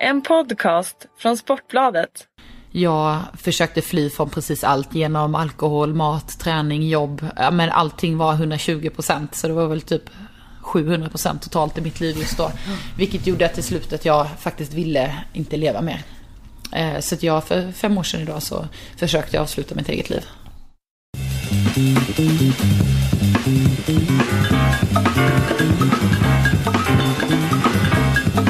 En podcast från Sportbladet. Jag försökte fly från precis allt genom alkohol, mat, träning, jobb. Men allting var 120 procent. Så det var väl typ 700 procent totalt i mitt liv just då. Vilket gjorde att till slut att jag faktiskt ville inte leva mer. Eh, så att jag för fem år sedan idag så försökte jag avsluta mitt eget liv. Nu har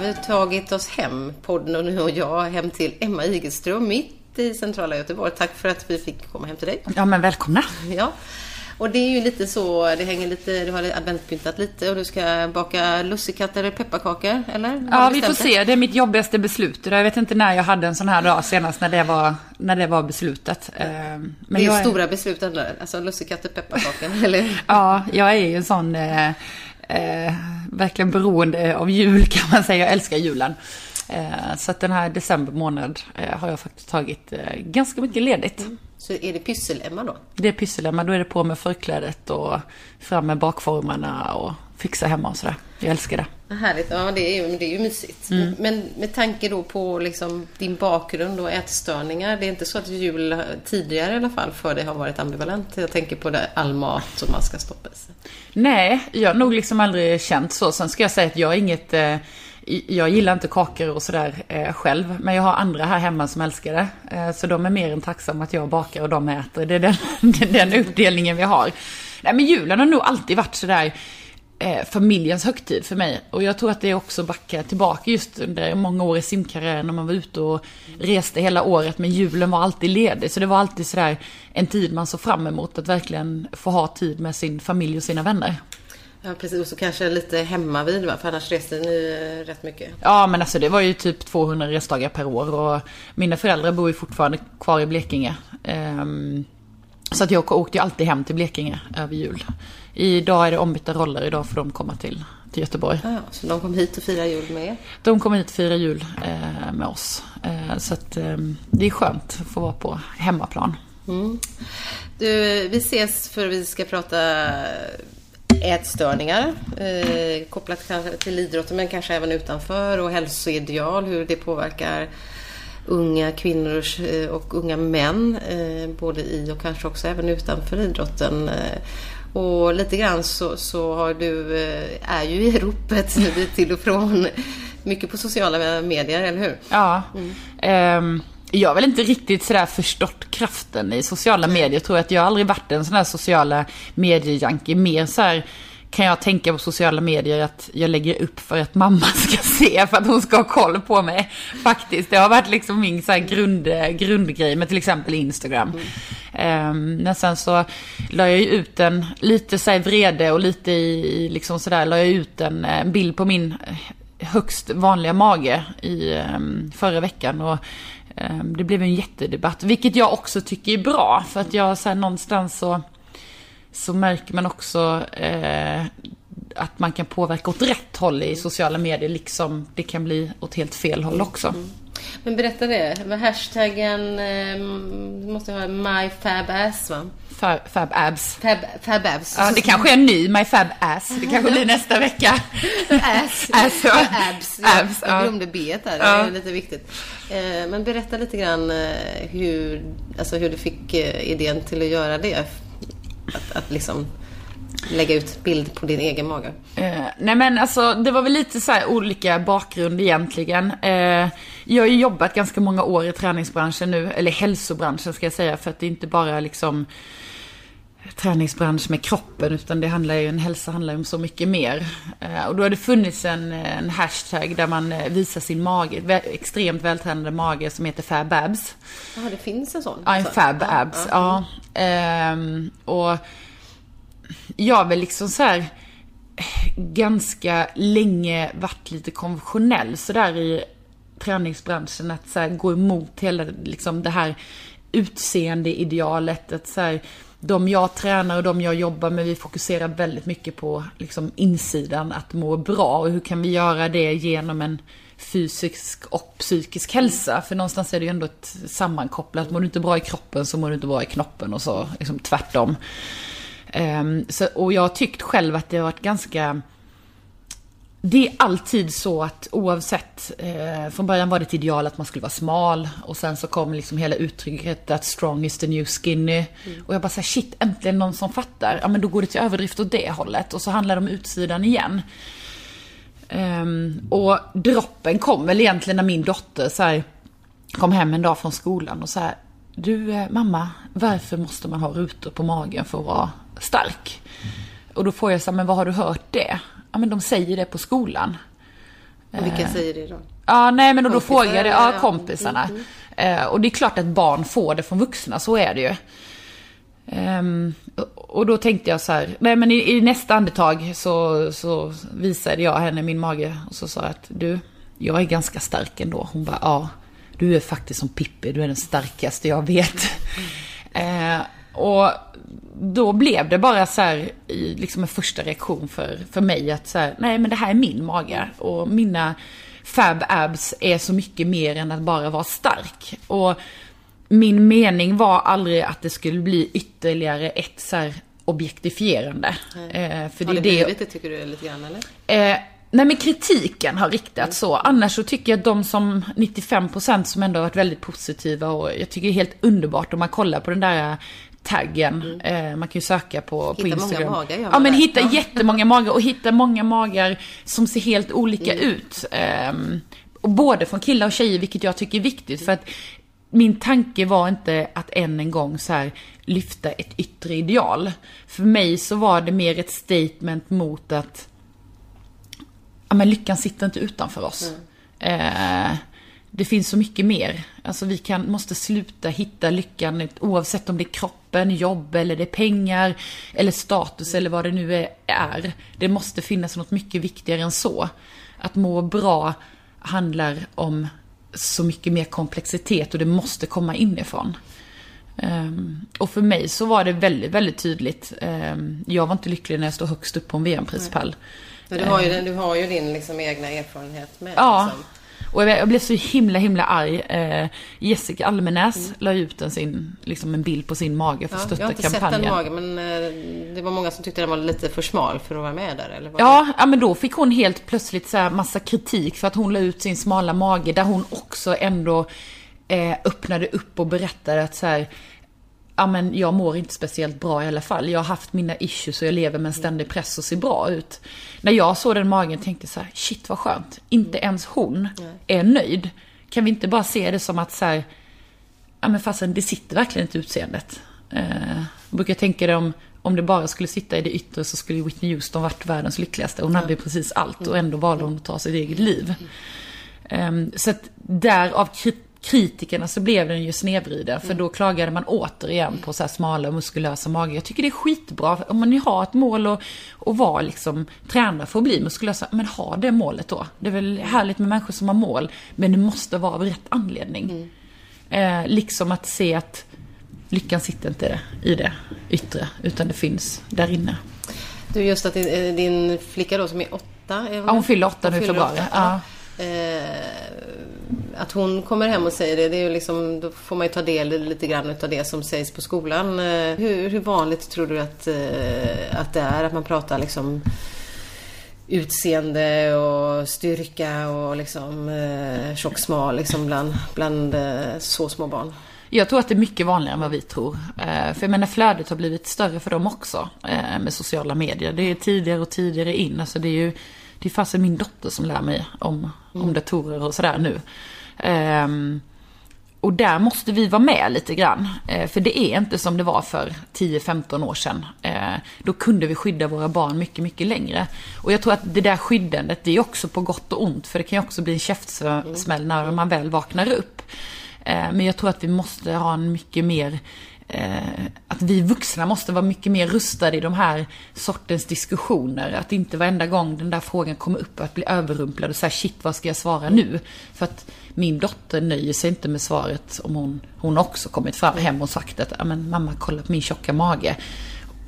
vi tagit oss hem, podden och nu och jag, hem till Emma Igelström mitt i centrala Göteborg. Tack för att vi fick komma hem till dig. Ja men välkomna. Ja. Och det är ju lite så, det hänger lite, du har adventpyntat lite och du ska baka lussekatter eller pepparkakor, eller? Ja vi får se, det är mitt jobbigaste beslut. Jag vet inte när jag hade en sån här dag senast när det var, när det var beslutet. Eh, Men Det är ju stora beslut ändå, alltså lussekatter, pepparkakor, eller? Ja, jag är ju en sån, eh, eh, verkligen beroende av jul kan man säga. Jag älskar julen. Eh, så att den här december månad eh, har jag faktiskt tagit eh, ganska mycket ledigt. Så är det pyssel-Emma då? Det är pysselhemma, då är det på med förklädet och fram med bakformarna och fixa hemma och sådär. Jag älskar det. Vad härligt, ja det är ju, det är ju mysigt. Mm. Men med tanke då på liksom din bakgrund och ätstörningar, det är inte så att jul tidigare i alla fall för dig har varit ambivalent? Jag tänker på det, all mat som man ska stoppa i sig. Nej, jag har nog liksom aldrig känt så. Sen ska jag säga att jag är inget... Eh, jag gillar inte kakor och sådär eh, själv. Men jag har andra här hemma som älskar det. Eh, så de är mer än tacksamma att jag bakar och de äter. Det är den, den uppdelningen vi har. Nej men julen har nog alltid varit sådär eh, familjens högtid för mig. Och jag tror att det också backar tillbaka just under många år i simkarriären när man var ute och reste hela året. Men julen var alltid ledig. Så det var alltid sådär en tid man såg fram emot att verkligen få ha tid med sin familj och sina vänner. Ja precis, och så kanske lite hemma vid va? För annars reste ni rätt mycket. Ja men alltså det var ju typ 200 resdagar per år och mina föräldrar bor ju fortfarande kvar i Blekinge. Ehm, så att jag åkte ju alltid hem till Blekinge över jul. Idag är det ombytta roller, idag får de komma till, till Göteborg. Ja, så de kom hit och firade jul med er? De kommer hit och firar jul eh, med oss. Eh, så att eh, det är skönt att få vara på hemmaplan. Du, vi ses för vi ska prata ätstörningar eh, kopplat kanske till idrotten men kanske även utanför och hälsoideal, hur det påverkar unga kvinnor eh, och unga män eh, både i och kanske också även utanför idrotten. Eh, och lite grann så, så har du, eh, är ju i ropet till och från mycket på sociala medier, eller hur? Ja. Ehm, jag har väl inte riktigt sådär förstått kraften i sociala medier. Tror jag att jag aldrig varit en sån där sociala medier-junkie. Mer så här kan jag tänka på sociala medier att jag lägger upp för att mamma ska se, för att hon ska ha koll på mig. Faktiskt, det har varit liksom min så här grund, grundgrej med till exempel Instagram. Ehm, men sen så la jag ju ut en, lite så här vrede och lite i, liksom sådär, la jag ut en, en bild på min eh, högst vanliga mage i ehm, förra veckan. Och Ehm, det blev en jättedebatt, vilket jag också tycker är bra. För att jag så här, någonstans så, så märker man också eh, att man kan påverka åt rätt håll i sociala medier, liksom det kan bli åt helt fel håll också. Mm. Men berätta det, med hashtaggen, eh, måste ha myfabass va? Fab, abs. Fab, fababs. Ja, det kanske är en ny, my fab ass. Det kanske blir nästa vecka. Ass. Ass, ja. Abs. Ja, Abs, jag ja. glömde B där, det är lite viktigt. Eh, Men berätta lite grann eh, hur, alltså hur du fick eh, idén till att göra det. Att, att liksom lägga ut bild på din egen mage. Eh, nej men alltså det var väl lite så här olika bakgrund egentligen. Eh, jag har ju jobbat ganska många år i träningsbranschen nu, eller hälsobranschen ska jag säga, för att det är inte bara liksom träningsbransch med kroppen, utan det handlar ju, en hälsa handlar ju om så mycket mer. Eh, och då har det funnits en, en hashtag där man eh, visar sin mage, extremt vältränade mage som heter fababs. Ja, det finns en sån. Ja, en fab abs. Ja. Ehm, och jag har väl liksom så här ganska länge varit lite konventionell sådär i träningsbranschen. Att så här, gå emot hela liksom det här utseendeidealet. Att så här, de jag tränar och de jag jobbar med, vi fokuserar väldigt mycket på liksom insidan, att må bra. Och hur kan vi göra det genom en fysisk och psykisk hälsa. För någonstans är det ju ändå ett sammankopplat. Mår du inte bra i kroppen så mår du inte bra i knoppen och så liksom tvärtom. Um, så, och jag har tyckt själv att det har varit ganska det är alltid så att oavsett, eh, från början var det ett ideal att man skulle vara smal och sen så kom liksom hela uttrycket att strong is the new skinny. Mm. Och jag bara säger shit, äntligen någon som fattar. Ja men då går det till överdrift åt det hållet och så handlar det om utsidan igen. Um, och droppen kom väl egentligen när min dotter så här, kom hem en dag från skolan och så här, du eh, mamma, varför måste man ha rutor på magen för att vara stark? Mm. Och då får jag så här, men vad har du hört det? Ja men de säger det på skolan. Och vilka eh, säger det då? Ja, nej men då, då frågar jag det, ja kompisarna. Mm, mm. Eh, och det är klart att barn får det från vuxna, så är det ju. Um, och då tänkte jag så här, nej men i, i, nästa andetag så, så visade jag henne min mage och så sa jag att du, jag är ganska stark ändå. Hon bara, ja, du är faktiskt som Pippi, du är den starkaste jag vet. Mm. Uh, och då blev det bara så här, liksom en första reaktion för, för mig att så här, nej men det här är min mage. Och mina fab abs är så mycket mer än att bara vara stark. Och min mening var aldrig att det skulle bli ytterligare ett så här objektifierande. Eh, för har det, det blivit det tycker du lite grann eller? Eh, Nej men kritiken har riktats så. Annars så tycker jag att de som 95% som ändå har varit väldigt positiva och jag tycker det är helt underbart om man kollar på den där taggen. Mm. Eh, man kan ju söka på, hitta på Instagram. Många magar, ja men hitta ja. jättemånga magar och hitta många magar som ser helt olika mm. ut. Eh, och både från killar och tjejer, vilket jag tycker är viktigt. För att min tanke var inte att än en gång så här lyfta ett yttre ideal. För mig så var det mer ett statement mot att ja, men lyckan sitter inte utanför oss. Mm. Eh, det finns så mycket mer. Alltså vi kan, måste sluta hitta lyckan oavsett om det är kroppen, jobb eller det är pengar eller status eller vad det nu är. Det måste finnas något mycket viktigare än så. Att må bra handlar om så mycket mer komplexitet och det måste komma inifrån. Um, och för mig så var det väldigt, väldigt tydligt. Um, jag var inte lycklig när jag stod högst upp på en VM-prispall. Du har ju, du har ju din liksom egna erfarenhet med. Ja. Liksom. Och jag, blev så himla, himla arg. Eh, Jessica Almenäs mm. la ut en, sin, liksom en bild på sin mage för att ja, stötta kampanjen. Jag har inte kampanjen. sett den magen, men eh, det var många som tyckte den var lite för smal för att vara med där. Eller ja, ja, men då fick hon helt plötsligt så här massa kritik för att hon la ut sin smala mage, där hon också ändå eh, öppnade upp och berättade att så här, ja men jag mår inte speciellt bra i alla fall. Jag har haft mina issues och jag lever med en ständig press och ser bra ut. När jag såg den magen tänkte jag så här, shit vad skönt. Inte ens hon är nöjd. Kan vi inte bara se det som att så här, ja men fastän det sitter verkligen inte utseendet. Eh, jag brukar tänka det om, om det bara skulle sitta i det yttre så skulle Whitney Houston varit världens lyckligaste. Hon hade precis allt och ändå valde hon att ta sitt eget liv. Um, så att därav kritikerna så blev den ju snedvriden. För mm. då klagade man återigen på så här smala och muskulösa magar. Jag tycker det är skitbra. Om man har ett mål och, och vara liksom, träna för att bli muskulösa, men ha det målet då. Det är väl härligt med människor som har mål, men det måste vara av rätt anledning. Mm. Eh, liksom att se att lyckan sitter inte i det yttre, utan det finns där inne. Du, just att din, din flicka då som är åtta? Är ja, hon fyller åtta nu i februari. Ja. Eh, att hon kommer hem och säger det, det är ju liksom, då får man ju ta del lite grann av det som sägs på skolan. Eh, hur, hur vanligt tror du att, eh, att det är att man pratar liksom utseende och styrka och liksom eh, tjock smal liksom bland, bland eh, så små barn? Jag tror att det är mycket vanligare än vad vi tror. Eh, för jag menar flödet har blivit större för dem också eh, med sociala medier. Det är tidigare och tidigare in. Alltså det är ju det är fasen min dotter som lär mig om, mm. om datorer och sådär nu. Um, och där måste vi vara med lite grann. Eh, för det är inte som det var för 10-15 år sedan. Eh, då kunde vi skydda våra barn mycket, mycket längre. Och jag tror att det där skyddandet, det är också på gott och ont. För det kan ju också bli en käftsmäll när man väl vaknar upp. Eh, men jag tror att vi måste ha en mycket mer eh, att vi vuxna måste vara mycket mer rustade i de här sortens diskussioner. Att inte varenda gång den där frågan kommer upp att bli överrumplad och säga shit vad ska jag svara nu? För att min dotter nöjer sig inte med svaret om hon, hon också kommit fram hem och sagt att men mamma kolla på min tjocka mage.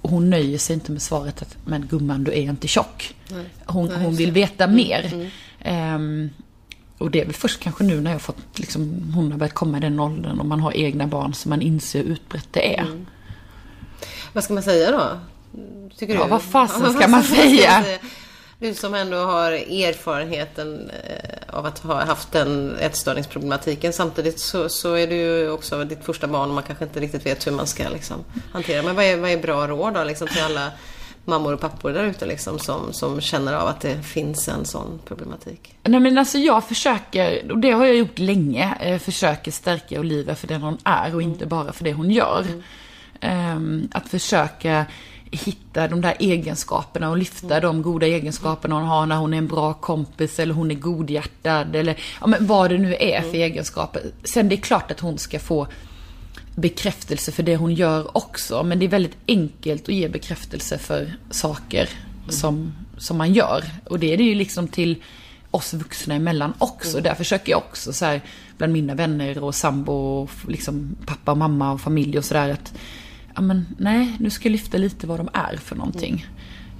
Hon nöjer sig inte med svaret att men gumman du är inte tjock. Hon, hon vill veta mer. Mm. Och det är väl först kanske nu när jag fått, liksom, hon har börjat komma i den åldern och man har egna barn som man inser hur utbrett det är. Mm. Vad ska man säga då? Tycker ja, du? vad fasen ska man säga? Du som ändå har erfarenheten eh, av att ha haft den ätstörningsproblematiken. Samtidigt så, så är det ju också ditt första barn och man kanske inte riktigt vet hur man ska liksom, hantera. Men vad är, vad är bra råd då liksom, till alla mammor och pappor där ute liksom, som, som känner av att det finns en sån problematik? Nej men alltså jag försöker, och det har jag gjort länge, eh, försöker stärka Olivia för den hon är och inte bara för det hon gör. Mm. Um, att försöka hitta de där egenskaperna och lyfta mm. de goda egenskaperna hon har när hon är en bra kompis eller hon är godhjärtad eller ja, men vad det nu är för mm. egenskaper. Sen det är klart att hon ska få bekräftelse för det hon gör också. Men det är väldigt enkelt att ge bekräftelse för saker mm. som, som man gör. Och det är det ju liksom till oss vuxna emellan också. Mm. Där försöker jag också så här, bland mina vänner och sambo och liksom pappa och mamma och familj och sådär att ja men nej, nu ska jag lyfta lite vad de är för någonting.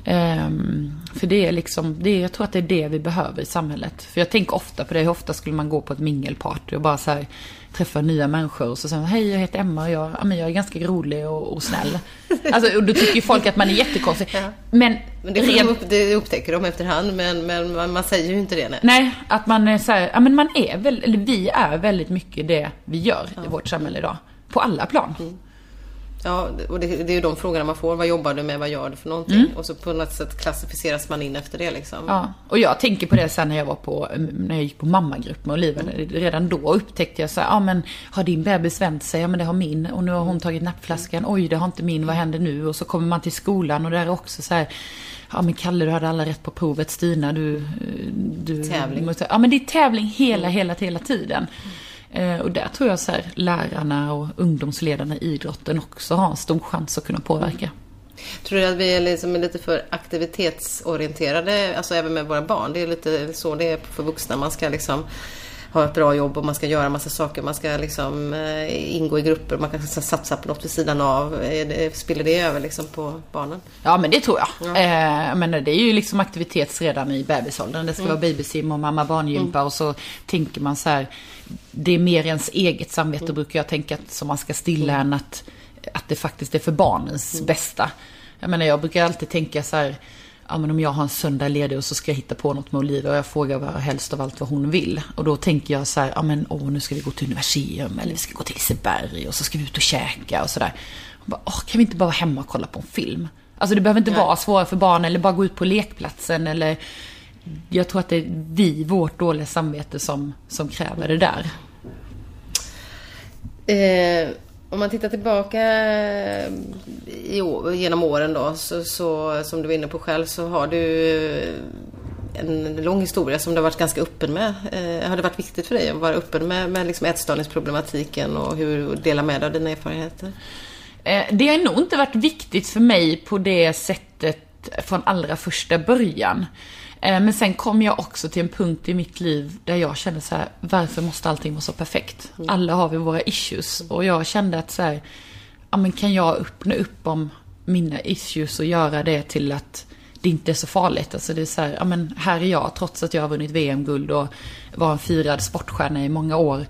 Um, för det är liksom, det, jag tror att det är det vi behöver i samhället. För jag tänker ofta på det, hur ofta skulle man gå på ett mingelparty och bara så här, träffa nya människor och så säger man, hej jag heter Emma och jag, ja, men jag är ganska rolig och, och snäll. Alltså, och då tycker ju folk att man är jättekonstig. Ja. Men, men det, ren... upp, det upptäcker de efterhand, men, men man, man, säger ju inte det. Nej, nej att man är så här, ja men man är väl, eller vi är väldigt mycket det vi gör ja. i vårt samhälle idag. På alla plan. Mm. Ja, och det, det, är ju de frågorna man får. Vad jobbar du med? Vad gör du för någonting? Mm. Och så på något sätt klassificeras man in efter det liksom. Ja, och jag tänker på det sen när jag var på, när jag gick på mammagrupp med Olivia. Mm. Redan då upptäckte jag så ja men har din bebis vänt sig? Ja men det har min. Och nu har hon tagit nappflaskan. Oj, det har inte min. Vad händer nu? Och så kommer man till skolan och där är också så här, ja men Kalle du hade alla rätt på provet. Stina du... du tävling. Måste, ja men det är tävling hela, hela, hela tiden. Mm. Eh, och där tror jag så här, lärarna och ungdomsledarna i idrotten också har en stor chans att kunna påverka. Mm. Tror du att vi är liksom lite för aktivitetsorienterade, alltså även med våra barn? Det är lite så det är för vuxna. Man ska liksom ha ett bra jobb och man ska göra massa saker. Man ska liksom eh, ingå i grupper. Man kan satsa på något vid sidan av. spiller det över liksom på barnen? Ja men det tror jag. Ja. Eh, men det är ju liksom aktivitets redan i bebisåldern. Det ska mm. vara babysim och mamma barngympa mm. och så tänker man så här. Det är mer ens eget samvete mm. brukar jag tänka som man ska stilla mm. än att, att det faktiskt är för barnens mm. bästa. Jag menar jag brukar alltid tänka så här ja, men om jag har en söndag ledig och så ska jag hitta på något med Olivia och jag frågar vad helst av allt vad hon vill. Och då tänker jag så här, ja men åh, nu ska vi gå till Universium eller vi ska gå till Liseberg och så ska vi ut och käka och sådär. kan vi inte bara vara hemma och kolla på en film? Alltså det behöver inte Nej. vara svårare för barn eller bara gå ut på lekplatsen eller jag tror att det är vi, vårt dåliga samvete som, som kräver det där. Eh, om man tittar tillbaka eh, i, genom åren då, så, så, som du var inne på själv, så har du eh, en lång historia som du har varit ganska öppen med. Eh, har det varit viktigt för dig att vara öppen med, med liksom ätstörningsproblematiken och hur dela med dig av dina erfarenheter? Eh, det har nog inte varit viktigt för mig på det sättet från allra första början. Eh, men sen kom jag också till en punkt i mitt liv där jag kände så här, varför måste allting vara så perfekt? Mm. Alla har vi våra issues. Och jag kände att så här, ja men kan jag öppna upp om mina issues och göra det till att det inte är så farligt. Alltså det är så här, ja men här är jag, trots att jag har vunnit VM-guld och var en firad sportstjärna i många år,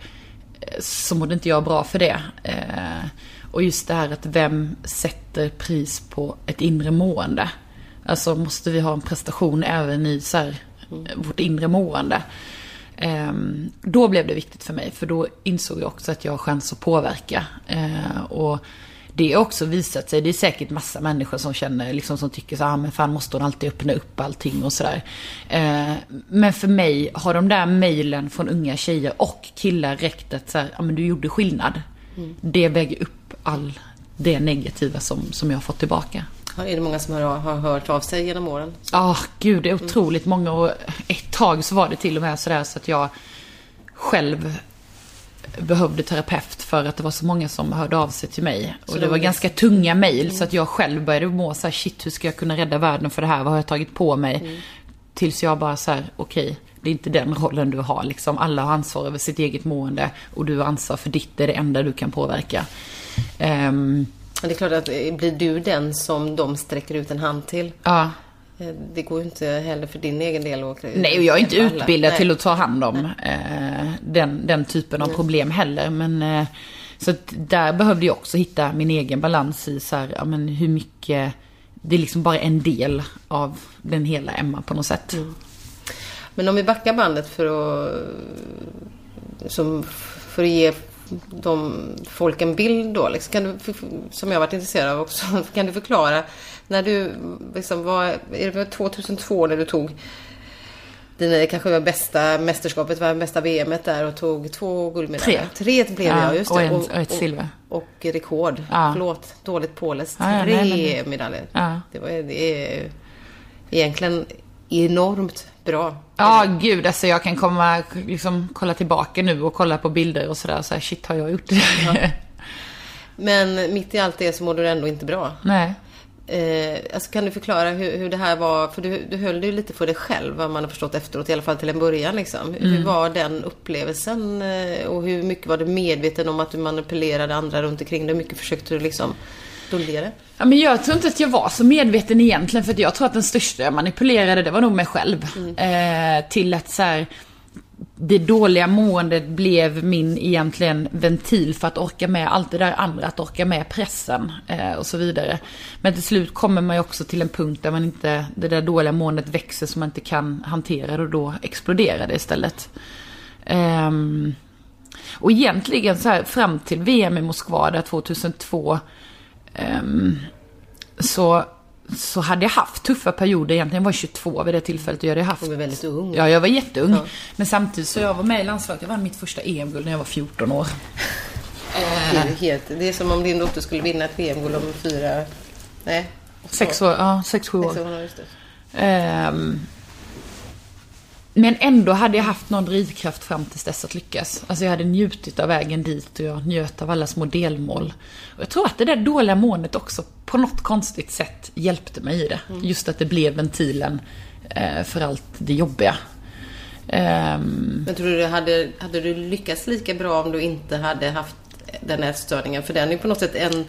eh, så mådde inte jag bra för det. Eh, och just det här att vem sätter pris på ett inre mående? Alltså måste vi ha en prestation även i så här, vårt inre mående. Um, då blev det viktigt för mig, för då insåg jag också att jag har chans att påverka. Uh, och det har också visat sig, det är säkert massa människor som känner, liksom som tycker så här, ah, men fan måste hon alltid öppna upp allting och sådär. Uh, men för mig har de där mejlen från unga tjejer och killar räckt att så här, ja men du gjorde skillnad. Mm. Det väger upp all det negativa som, som jag har fått tillbaka. Är det många som har, har hört av sig genom åren? Ja, oh, gud, det är otroligt mm. många. Och ett tag så var det till och med sådär så att jag själv behövde terapeut för att det var så många som hörde av sig till mig. Så och det var ganska tunga mejl mm. så att jag själv började må så här, shit hur ska jag kunna rädda världen för det här? Vad har jag tagit på mig? Mm. Tills jag bara så här, okej, okay, det är inte den rollen du har liksom. Alla har ansvar över sitt eget mående och du har ansvar för ditt, det är det enda du kan påverka. Um, det är klart att eh, blir du den som de sträcker ut en hand till. Ja. Eh, Det går ju inte heller för din egen del att Nej, och jag är inte utbildad Nej. till att ta hand om eh, den, den typen av problem heller. Men, eh, så där behövde jag också hitta min egen balans i så här, ja, men hur mycket, det är liksom bara en del av den hela Emma på något sätt. Men om vi backar bandet för att, som, för att ge de, folk en bild då, liksom, kan du, som jag varit intresserad av också, kan du förklara när du, liksom, var, är det 2002 när du tog dina, kanske var bästa mästerskapet, var bästa VMet där och tog två guldmedaljer. Tre. Tre blev Ja, jag, just det. och en- och ett silver. Och, och rekord. Ja. Förlåt, dåligt påläst. Ja, ja, Tre nej, men- medaljer. Det, var, det är egentligen enormt bra. Ja, gud, alltså jag kan komma, liksom kolla tillbaka nu och kolla på bilder och sådär. Så här, shit, har jag gjort det? Men mitt i allt det så mår du ändå inte bra. Nej. Eh, alltså kan du förklara hur, hur det här var? För du, du höll det ju lite för dig själv, vad man har förstått efteråt, i alla fall till en början. Liksom. Hur var den upplevelsen? Eh, och hur mycket var du medveten om att du manipulerade andra runt omkring dig? Hur mycket försökte du liksom dölja det? Ja, men jag tror inte att jag var så medveten egentligen för att jag tror att den största jag manipulerade det var nog mig själv. Eh, till att så här, det dåliga måendet blev min egentligen ventil för att orka med allt det där andra, att orka med pressen eh, och så vidare. Men till slut kommer man ju också till en punkt där man inte, det där dåliga måendet växer så man inte kan hantera det och då exploderar det istället. Eh, och egentligen så här fram till VM i Moskva där 2002 så, så hade jag haft tuffa perioder egentligen. Jag var 22 vid det tillfället och jag hade haft... Du var väldigt ung. Ja, jag var jätteung. Ja. Men samtidigt så jag var med i landslaget. Jag vann mitt första EM-guld när jag var 14 år. Det, är helt, det är som om din dotter skulle vinna ett VM-guld om fyra... Nej. Sex år, ja, sex, sju år. Sex år. Ehm, men ändå hade jag haft någon drivkraft fram tills dess att lyckas. Alltså jag hade njutit av vägen dit och jag njöt av alla små delmål. Och jag tror att det där dåliga måendet också på något konstigt sätt hjälpte mig i det. Just att det blev ventilen eh, för allt det jobbiga. Ehm, Men tror du, hade, hade du lyckats lika bra om du inte hade haft den ätstörningen? För den är på något sätt en...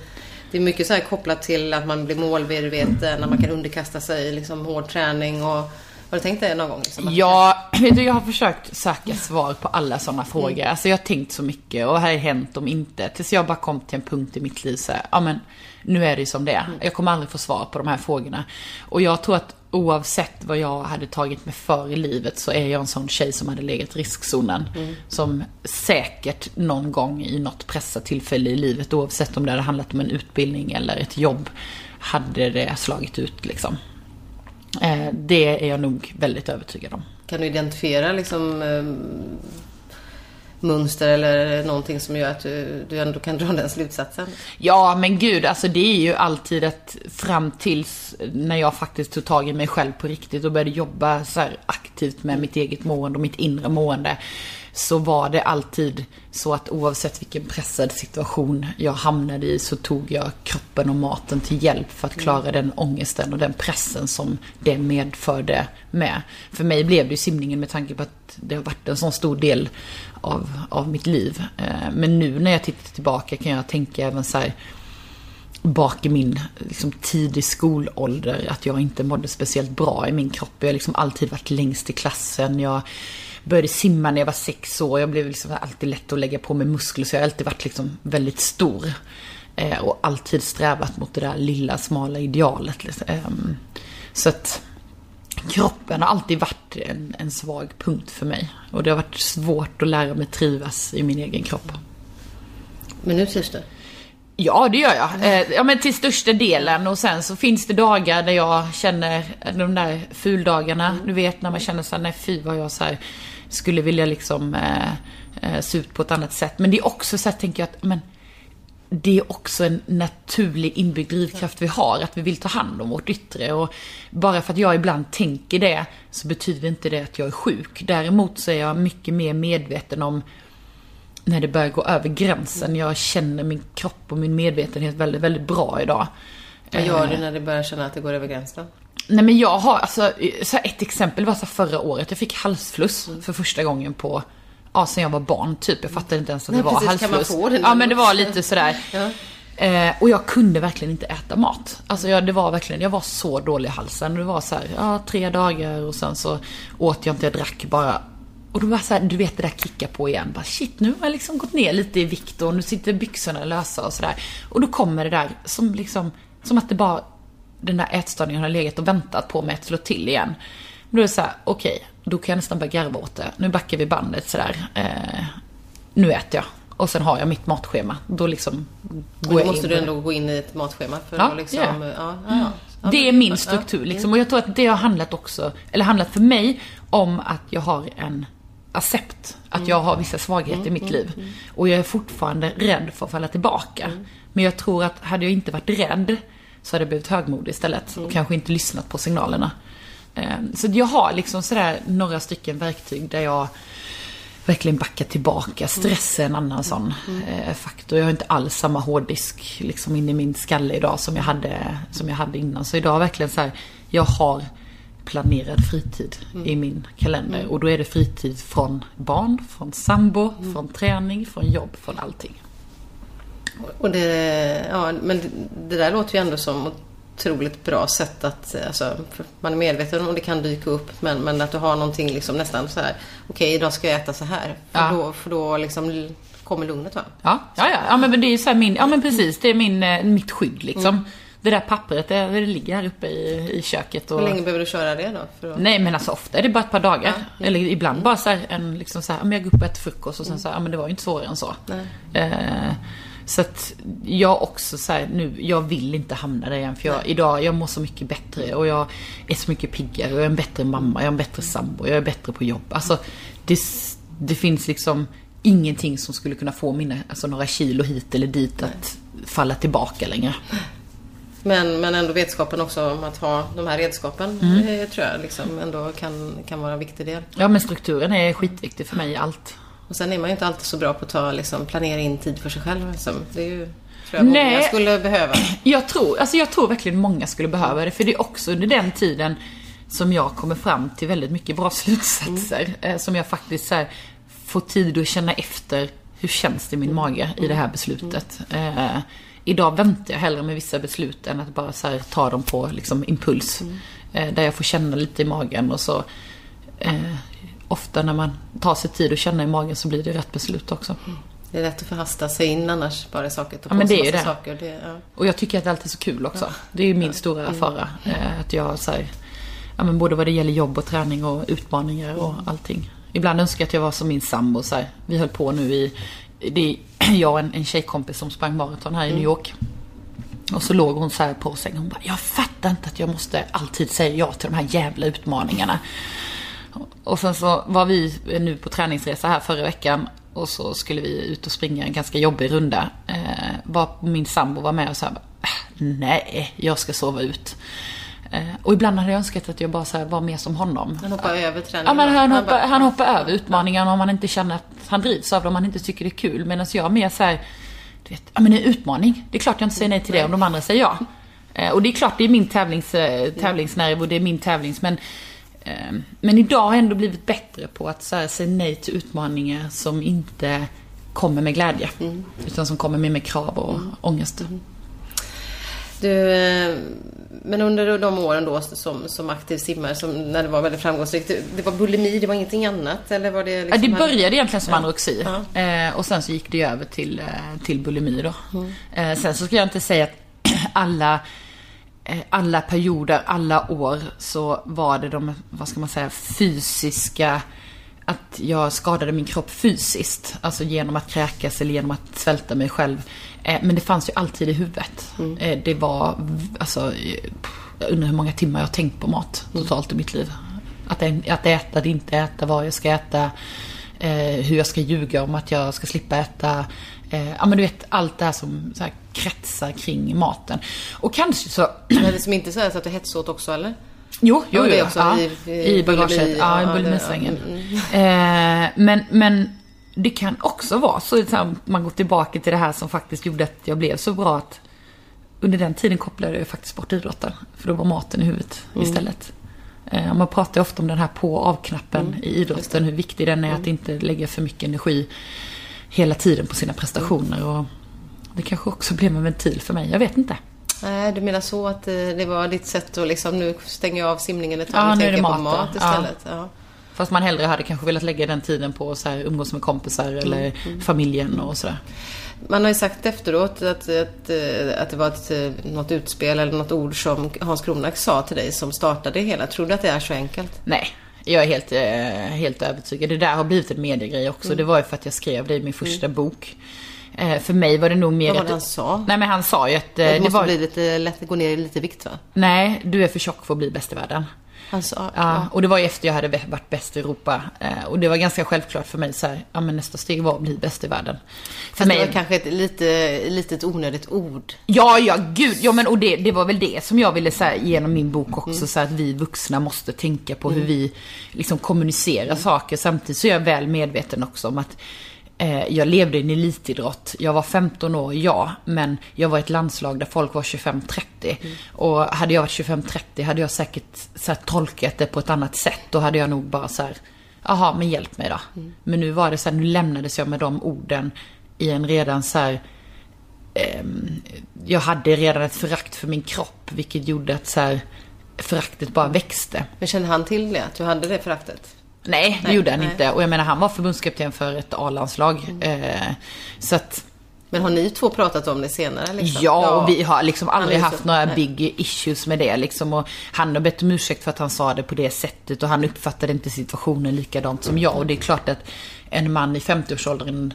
Det är mycket så här kopplat till att man blir målmedveten, att man kan underkasta sig liksom hård träning och... Har du tänkt det någon gång? Liksom? Ja, jag har försökt söka svar på alla sådana frågor. Alltså jag har tänkt så mycket och vad har hänt om inte? Tills jag bara kom till en punkt i mitt liv så här, ja men nu är det ju som det är. Jag kommer aldrig få svar på de här frågorna. Och jag tror att oavsett vad jag hade tagit mig för i livet så är jag en sån tjej som hade legat i riskzonen. Som säkert någon gång i något pressat tillfälle i livet, oavsett om det hade handlat om en utbildning eller ett jobb, hade det slagit ut liksom. Eh, Det är jag nog väldigt övertygad om. Kan du identifiera liksom eh, mönster eller någonting som gör att du, du ändå kan dra den slutsatsen? Ja, men gud, alltså det är ju alltid att fram tills när jag faktiskt tog tag i mig själv på riktigt och började jobba så aktivt med mitt eget mående och mitt inre mående. Så var det alltid så att oavsett vilken pressad situation jag hamnade i så tog jag kroppen och maten till hjälp för att klara den ångesten och den pressen som det medförde med. För mig blev det ju simningen med tanke på att det har varit en sån stor del av, av mitt liv. Eh, men nu när jag tittar tillbaka kan jag tänka även så här bak i min liksom, tidig skolålder att jag inte mådde speciellt bra i min kropp. Jag har liksom alltid varit längst i klassen. Jag började simma när jag var sex år. Jag blev liksom alltid lätt att lägga på mig muskler så jag har alltid varit liksom väldigt stor. Eh, och alltid strävat mot det där lilla smala idealet. Liksom. Ehm, så att kroppen har alltid varit en, en svag punkt för mig. Och det har varit svårt att lära mig trivas i min egen kropp. Men nu trivs du? Ja, det gör jag. Eh, ja, men till största delen. Och sen så finns det dagar där jag känner de där fuldagarna. Du vet när man känner så här, nej fy vad jag så här, skulle vilja liksom eh, eh, se ut på ett annat sätt. Men det är också så här, tänker jag att, men det är också en naturlig inbyggd drivkraft vi har, att vi vill ta hand om vårt yttre. Och bara för att jag ibland tänker det, så betyder inte det att jag är sjuk. Däremot så är jag mycket mer medveten om när det börjar gå över gränsen. Jag känner min kropp och min medvetenhet väldigt, väldigt bra idag. Vad gör du när du börjar känna att det går över gränsen? Nej men jag har, alltså, så ett exempel var så förra året. Jag fick halsfluss för första gången på, ja sen jag var barn typ. Jag fattade inte ens att Nej, det var precis. Kan man halsfluss. få det ja men det var lite sådär. Ja. Eh, och jag kunde verkligen inte äta mat. Alltså jag, det var verkligen, jag var så dålig i halsen. Det var så här, ja tre dagar och sen så åt jag inte, jag drack bara. Och då var så här, du vet det där kicka på igen. Bara shit, nu har jag liksom gått ner lite i vikt och nu sitter byxorna lösa och sådär. Och då kommer det där som liksom, som att det bara, den där ätstörningen har legat och väntat på mig att slå till igen. Men då är det så här, okej, okay, då kan jag nästan börja garva åt det. Nu backar vi bandet sådär. Eh, nu äter jag. Och sen har jag mitt matschema. Då liksom går då måste du ändå gå in i ett matschema för ja, att liksom... Yeah. Ja, ja, ja. Det är min struktur liksom. Och jag tror att det har handlat också, eller handlat för mig om att jag har en accept. Att mm. jag har vissa svagheter mm, i mitt mm, liv. Mm. Och jag är fortfarande rädd för att falla tillbaka. Mm. Men jag tror att hade jag inte varit rädd så hade jag blivit högmodig istället. Och mm. kanske inte lyssnat på signalerna. Ehm, så jag har liksom sådär några stycken verktyg där jag verkligen backar tillbaka. Stress är en annan sån eh, faktor. Jag har inte alls samma hårddisk liksom in i min skalle idag som jag hade, som jag hade innan. Så idag verkligen så här, jag har planerad fritid mm. i min kalender. Mm. Och då är det fritid från barn, från sambo, mm. från träning, från jobb, från allting. Och det, ja, men det där låter ju ändå som otroligt bra sätt att, alltså, man är medveten om det kan dyka upp men, men att du har någonting liksom nästan så här, okej okay, idag ska jag äta så här. För, ja. då, för då liksom kommer lugnet va? Ja, ja, ja, ja men det är så min, ja men precis, det är min, eh, mitt skydd liksom. Mm. Det där pappret, det, det ligger här uppe i, i köket. Och... Hur länge behöver du köra det då? Att... Nej men alltså ofta är det bara ett par dagar. Ja, Eller ibland bara så här, en liksom så här, jag går upp och äter frukost och sen mm. så här, ja men det var ju inte svårare än så. Så att jag också säger nu, jag vill inte hamna där igen. För jag, idag, jag mår så mycket bättre och jag är så mycket piggare. Jag är en bättre mamma, jag är en bättre sambo, jag är bättre på jobb. Alltså, det, det finns liksom ingenting som skulle kunna få mina, alltså några kilo hit eller dit att falla tillbaka längre. Men, men ändå vetskapen också om att ha de här redskapen mm. Eh, tror jag liksom ändå kan, kan vara en viktig del. Ja men strukturen är skitviktig för mig i allt. Och sen är man ju inte alltid så bra på att ta, liksom, planera in tid för sig själv. Liksom. Det är ju, tror jag Nej, många skulle behöva. Jag tror, alltså jag tror verkligen många skulle behöva det. För det är också under den tiden som jag kommer fram till väldigt mycket bra slutsatser. Mm. Som jag faktiskt så här, får tid att känna efter. Hur känns det i min mm. mage i det här beslutet? Mm. Eh, idag väntar jag hellre med vissa beslut än att bara så här, ta dem på liksom, impuls. Mm. Eh, där jag får känna lite i magen och så eh, ofta när man tar sig tid att känna i magen så blir det rätt beslut också. Mm. Det är lätt att förhasta sig in annars bara saker. Ja men det är ju det. Saker, det ja. Och jag tycker att det alltid är så kul också. Ja. Det är ju min ja. stora mm. fara. Eh, att jag så här, ja men både vad det gäller jobb och träning och utmaningar och mm. allting. Ibland önskar jag att jag var som min sambo så här. Vi höll på nu i, det är jag och en, en tjejkompis som sprang maraton här i mm. New York. Och så låg hon så här på sängen. Hon bara, jag fattar inte att jag måste alltid säga ja till de här jävla utmaningarna. Och sen så var vi nu på träningsresa här förra veckan och så skulle vi ut och springa en ganska jobbig runda. Eh, var min sambo var med och sa äh, nej, jag ska sova ut. Eh, och ibland hade jag önskat att jag bara så var mer som honom. Han hoppar över träningen? Ja, men han, hoppar, han hoppar över utmaningarna om man inte känner att han drivs av det, om man inte tycker det är kul. Medan jag mer så här, du vet, ja men en utmaning. Det är klart jag inte säger nej till det om de andra säger ja. Eh, och det är klart, det är min tävlings, tävlingsnerv och det är min tävlings, men men idag har jag ändå blivit bättre på att så här, säga nej till utmaningar som inte kommer med glädje. Mm. Utan som kommer med, med krav och mm. ångest. Mm. Du, eh, men under de åren då som, som aktiv simmare, som, när det var väldigt framgångsrikt, det var bulimi, det var ingenting annat? Eller var det liksom ja, det började egentligen som anorexi. Ja. Eh, och sen så gick det över till, eh, till bulimi då. Mm. Eh, sen så ska jag inte säga att alla alla perioder, alla år så var det de, vad ska man säga, fysiska att jag skadade min kropp fysiskt. Alltså genom att kräkas eller genom att svälta mig själv. Eh, men det fanns ju alltid i huvudet. Mm. Eh, det var, alltså, jag undrar hur många timmar jag har tänkt på mat totalt i mitt liv. Att, att äta, att inte äta, vad jag ska äta. Hur jag ska ljuga om att jag ska slippa äta. Ja men du vet, allt det här som så här, kretsar kring maten. Och kanske så... Men det som inte så att du hetsåt också eller? Jo, jo, jo. Ja, i, i, i bagaget. Ja, i bulimisvängen. Ja, mm, mm. eh, men, men det kan också vara så att man går tillbaka till det här som faktiskt gjorde att jag blev så bra att under den tiden kopplade jag faktiskt bort idrotten. För då var maten i huvudet mm. istället. Eh, man pratar ju ofta om den här på och av-knappen mm, i idrotten. Hur viktig den är att mm. inte lägga för mycket energi hela tiden på sina prestationer. Och det kanske också blev en ventil för mig. Jag vet inte. Nej, du menar så att eh, det var ditt sätt att liksom, nu stänger jag av simningen ett tag Ja, och tänker på mat istället. Ja. Fast man hellre hade kanske velat lägga den tiden på så här, umgås med kompisar eller familjen och sådär. Man har ju sagt efteråt att, att, eh, att det var ett, eh, något utspel eller något ord som Hans Kronak sa till dig som startade det hela. Tror du att det är så enkelt? Nej, jag är helt, helt övertygad. Det där har blivit en mediegrej också. Mm. Det var ju för att jag skrev det i min första bok. Eh, för mig var det nog mer Vad var det han sa? Nej men han sa ju att... eh, Det det måste var... bli lite lätt, gå ner lite vikt va? Nej, du är för tjock för att bli bäst i världen. Han sa, Ja, och det var ju efter jag hade varit bäst i Europa. Eh, Och det var ganska självklart för mig så här, ja men nästa steg var att bli bäst i världen. För Fast mig... det var kanske ett lite, litet onödigt ord. Ja, ja, gud. Ja, men och det, det var väl det som jag ville säga genom min bok också. Så att vi vuxna måste tänka på hur vi liksom kommunicerar saker. Samtidigt så är jag väl medveten också om att jag levde i en elitidrott. Jag var 15 år, ja. Men jag var i ett landslag där folk var 25-30. Och hade jag varit 25-30 hade jag säkert så här, tolkat det på ett annat sätt. Då hade jag nog bara så här, jaha, men hjälp mig då. Men nu var det så här, nu lämnades jag med de orden i en redan så här ehm, jag hade redan ett förakt för min kropp, vilket gjorde att så här, föraktet bara växte. Men kände han till det? Att du hade det föraktet? Nej, det Nej, gjorde han nej. inte. Och jag menar, han var förbundskapten för ett A-landslag. Eh, så att, Men har ni två pratat om det senare? Liksom? ja, och vi har liksom aldrig är så- haft några nej. big issues med det. Liksom. Och han har bett om ursäkt för att han sa det på det sättet. Och han uppfattade inte situationen likadant som jag. Och det är klart att en man i 50-årsåldern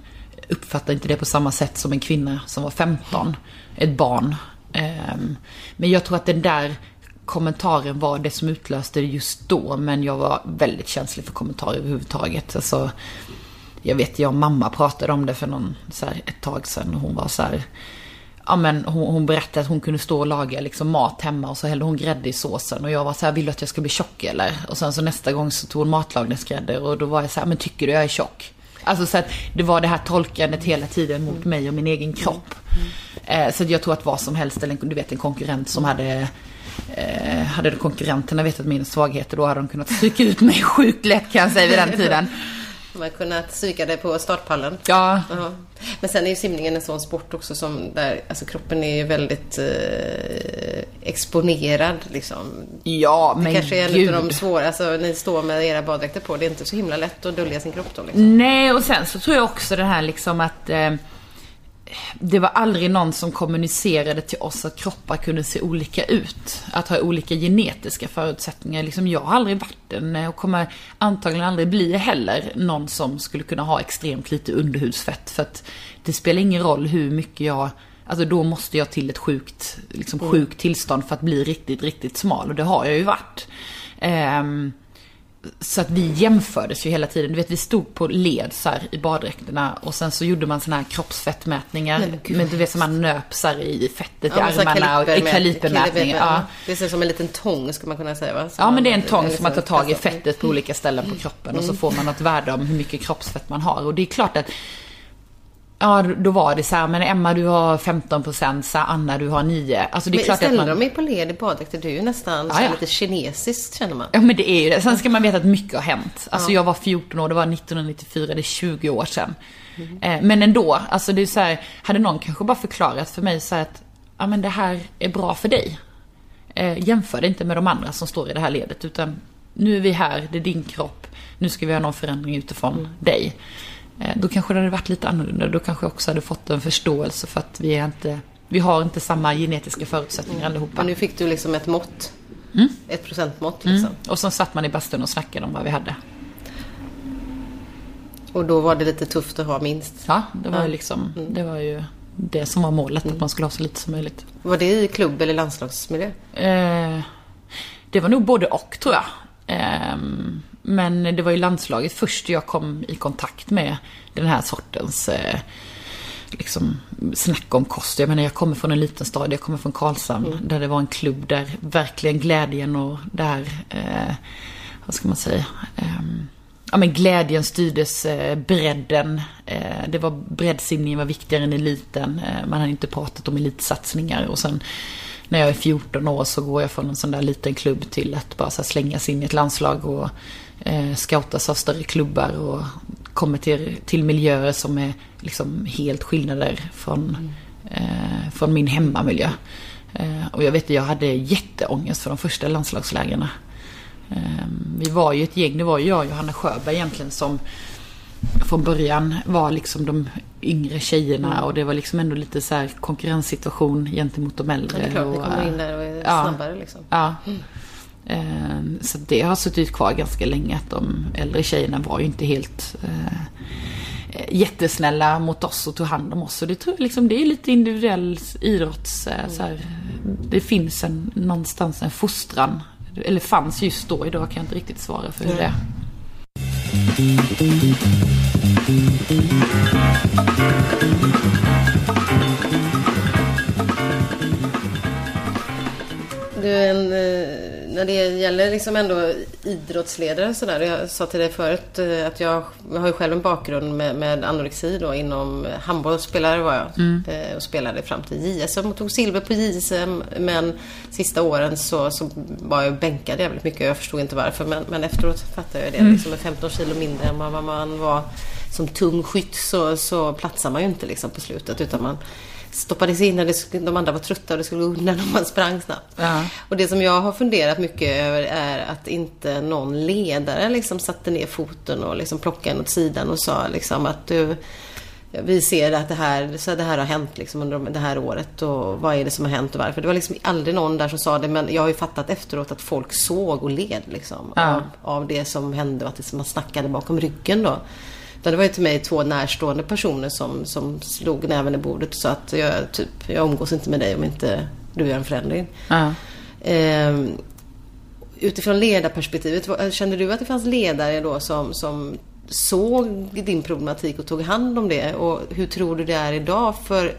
uppfattar inte det på samma sätt som en kvinna som var 15. Ett barn. Ehm, men jag tror att den där kommentaren var det som utlöste det just då. Men jag var väldigt känslig för kommentarer överhuvudtaget. Alltså, jag vet, jag och mamma pratade om det för någon, så här, ett tag sedan. Och hon var så här, ja men hon, hon berättade att hon kunde stå och laga liksom mat hemma och så hällde hon grädde i såsen. Och jag var så här, vill du att jag ska bli tjock eller? Och sen så nästa gång så tog hon matlagningsgrädde och då var jag så här, men tycker du jag är tjock? Alltså så att det var det här tolkandet hela tiden mot mig och min egen kropp. Eh, så jag tror att vad som helst, eller du vet en konkurrent som hade Eh, hade konkurrenterna vetat mina svagheter då hade de kunnat stryka ut mig sjukt lätt kan jag säga vid den tiden. Man har kunnat psyka dig på startpallen. Ja, Ja. Men sen är ju simningen en sån sport också som där, alltså kroppen är ju väldigt eh, exponerad liksom. ja Det men kanske är en gud. av de svåra, alltså ni står med era baddräkter på, det är inte så himla lätt att dölja sin kropp då liksom. Nej, och sen så tror jag också det här liksom att eh, det var aldrig någon som kommunicerade till oss att kroppar kunde se olika ut. Att ha olika genetiska förutsättningar. Liksom jag har aldrig varit en och kommer antagligen aldrig bli heller någon som skulle kunna ha extremt lite underhudsfett. För att det spelar ingen roll hur mycket jag Alltså då måste jag till ett sjukt, liksom sjukt tillstånd för att bli riktigt, riktigt smal. Och det har jag ju varit. Ehm, så att vi jämfördes ju hela tiden. Du vet, vi stod på led i baddräkterna och sen så gjorde man såna här kroppsfettmätningar. Men men du vet som man nöp i fettet Ja, i armarna och med- kalipermätningar. kaliper- Ja. Det ser som en liten tång ska man kunna säga va? Som ja, men det är en tång som man tar tag i fettet på olika ställen på kroppen och så får man något värde om hur mycket kroppsfett man har. Och det är klart att Ja, då var det så här, men Emma du har 15%, så här, Anna du har 9. Alltså det är Men klart att ställer man... de er på led i baddräkter, det är ju nästan Ja, ja. lite kinesiskt känner man. Ja men det är ju det. Sen ska man veta att mycket har hänt. Alltså jag var 14 år, det var 1994, det är 20 år sedan. Eh, men ändå, alltså det är så här, hade någon kanske bara förklarat för mig så här att, ja men det här är bra för dig. Eh, jämför det inte med de andra som står i det här ledet, utan nu är vi här, det är din kropp, nu ska vi göra någon förändring utifrån dig. Eh, då kanske det hade varit lite annorlunda, då kanske jag också hade fått en förståelse för att vi är inte, vi har inte samma genetiska förutsättningar allihopa. Men nu fick du liksom ett mått. Mm. Ett procentmått liksom. Och så satt man i bastun och snackade om vad vi hade. Och då var det lite tufft att ha minst. Ja, det var ju liksom, det var ju det som var målet, att man skulle ha så lite som möjligt. Var det i klubb eller landslagsmiljö? Eh, det var nog både och tror jag. Eh, men det var ju landslaget först jag kom i kontakt med den här sortens eh, liksom, snack om kost. Jag menar, jag kommer från en liten stad, jag kommer från Karlshamn, där det var en klubb där verkligen glädjen och där, eh, vad ska man säga, ehm, ja men glädjen styrdes eh, bredden. Eh, det var breddsimningen var viktigare än eliten. Eh, man hade inte pratat om elitsatsningar och sen när jag är 14 år så går jag från en sån där liten klubb till att bara här slängas in i ett landslag och eh, scoutas av större klubbar och kommer till, till miljöer som är liksom helt skillnader från eh, från min hemmamiljö. Eh, och jag vet att jag hade jätteångest för de första landslagslägren. Eh, vi var ju ett gäng, det var ju jag och Johanna Sjöberg egentligen som från början var liksom de yngre tjejerna mm. och det var liksom ändå lite så konkurrenssituation gentemot de äldre. Ja, det är klart, och, ni kommer in där och är ja, snabbare liksom. Ja. Mm. Så det har suttit kvar ganska länge att de äldre tjejerna var ju inte helt eh, jättesnälla mot oss och tog hand om oss. Och det tror jag liksom, det är lite individuell idrotts... Mm. Så här, det finns en, någonstans en fostran. Eller fanns just då, idag kan jag inte riktigt svara för hur det är. Du, en, eh, när det gäller liksom ändå idrottsledare så där. Jag sa till dig förut eh, att jag, jag har ju själv en bakgrund med, med anorexi då inom handbollsspelare var jag. Mm. Eh, och spelade fram till JSM och tog silver på JSM. Men sista åren så, så var jag bänkad jävligt mycket. Jag förstod inte varför. Men, men efteråt fattade jag det. Mm. Liksom med 15 kilo mindre än vad man var som tung skytt så, så platsar man ju inte liksom på slutet. Utan man stoppades in när de andra var trötta och det skulle gå undan om man sprang snabbt. Ja. Och det som jag har funderat mycket över är att inte någon ledare liksom satte ner foten och liksom plockade en åt sidan och sa liksom att du vi ser att det här, så det här har hänt liksom under det här året och vad är det som har hänt och varför. Det var liksom aldrig någon där som sa det men jag har ju fattat efteråt att folk såg och led liksom ja. av, av det som hände och att det, man snackade bakom ryggen då. Utan det var ju till mig två närstående personer som, som slog näven i bordet och sa att jag, typ, jag umgås inte med dig om inte du gör en förändring. Uh. Eh, utifrån ledarperspektivet, kände du att det fanns ledare då som, som såg din problematik och tog hand om det? Och hur tror du det är idag? För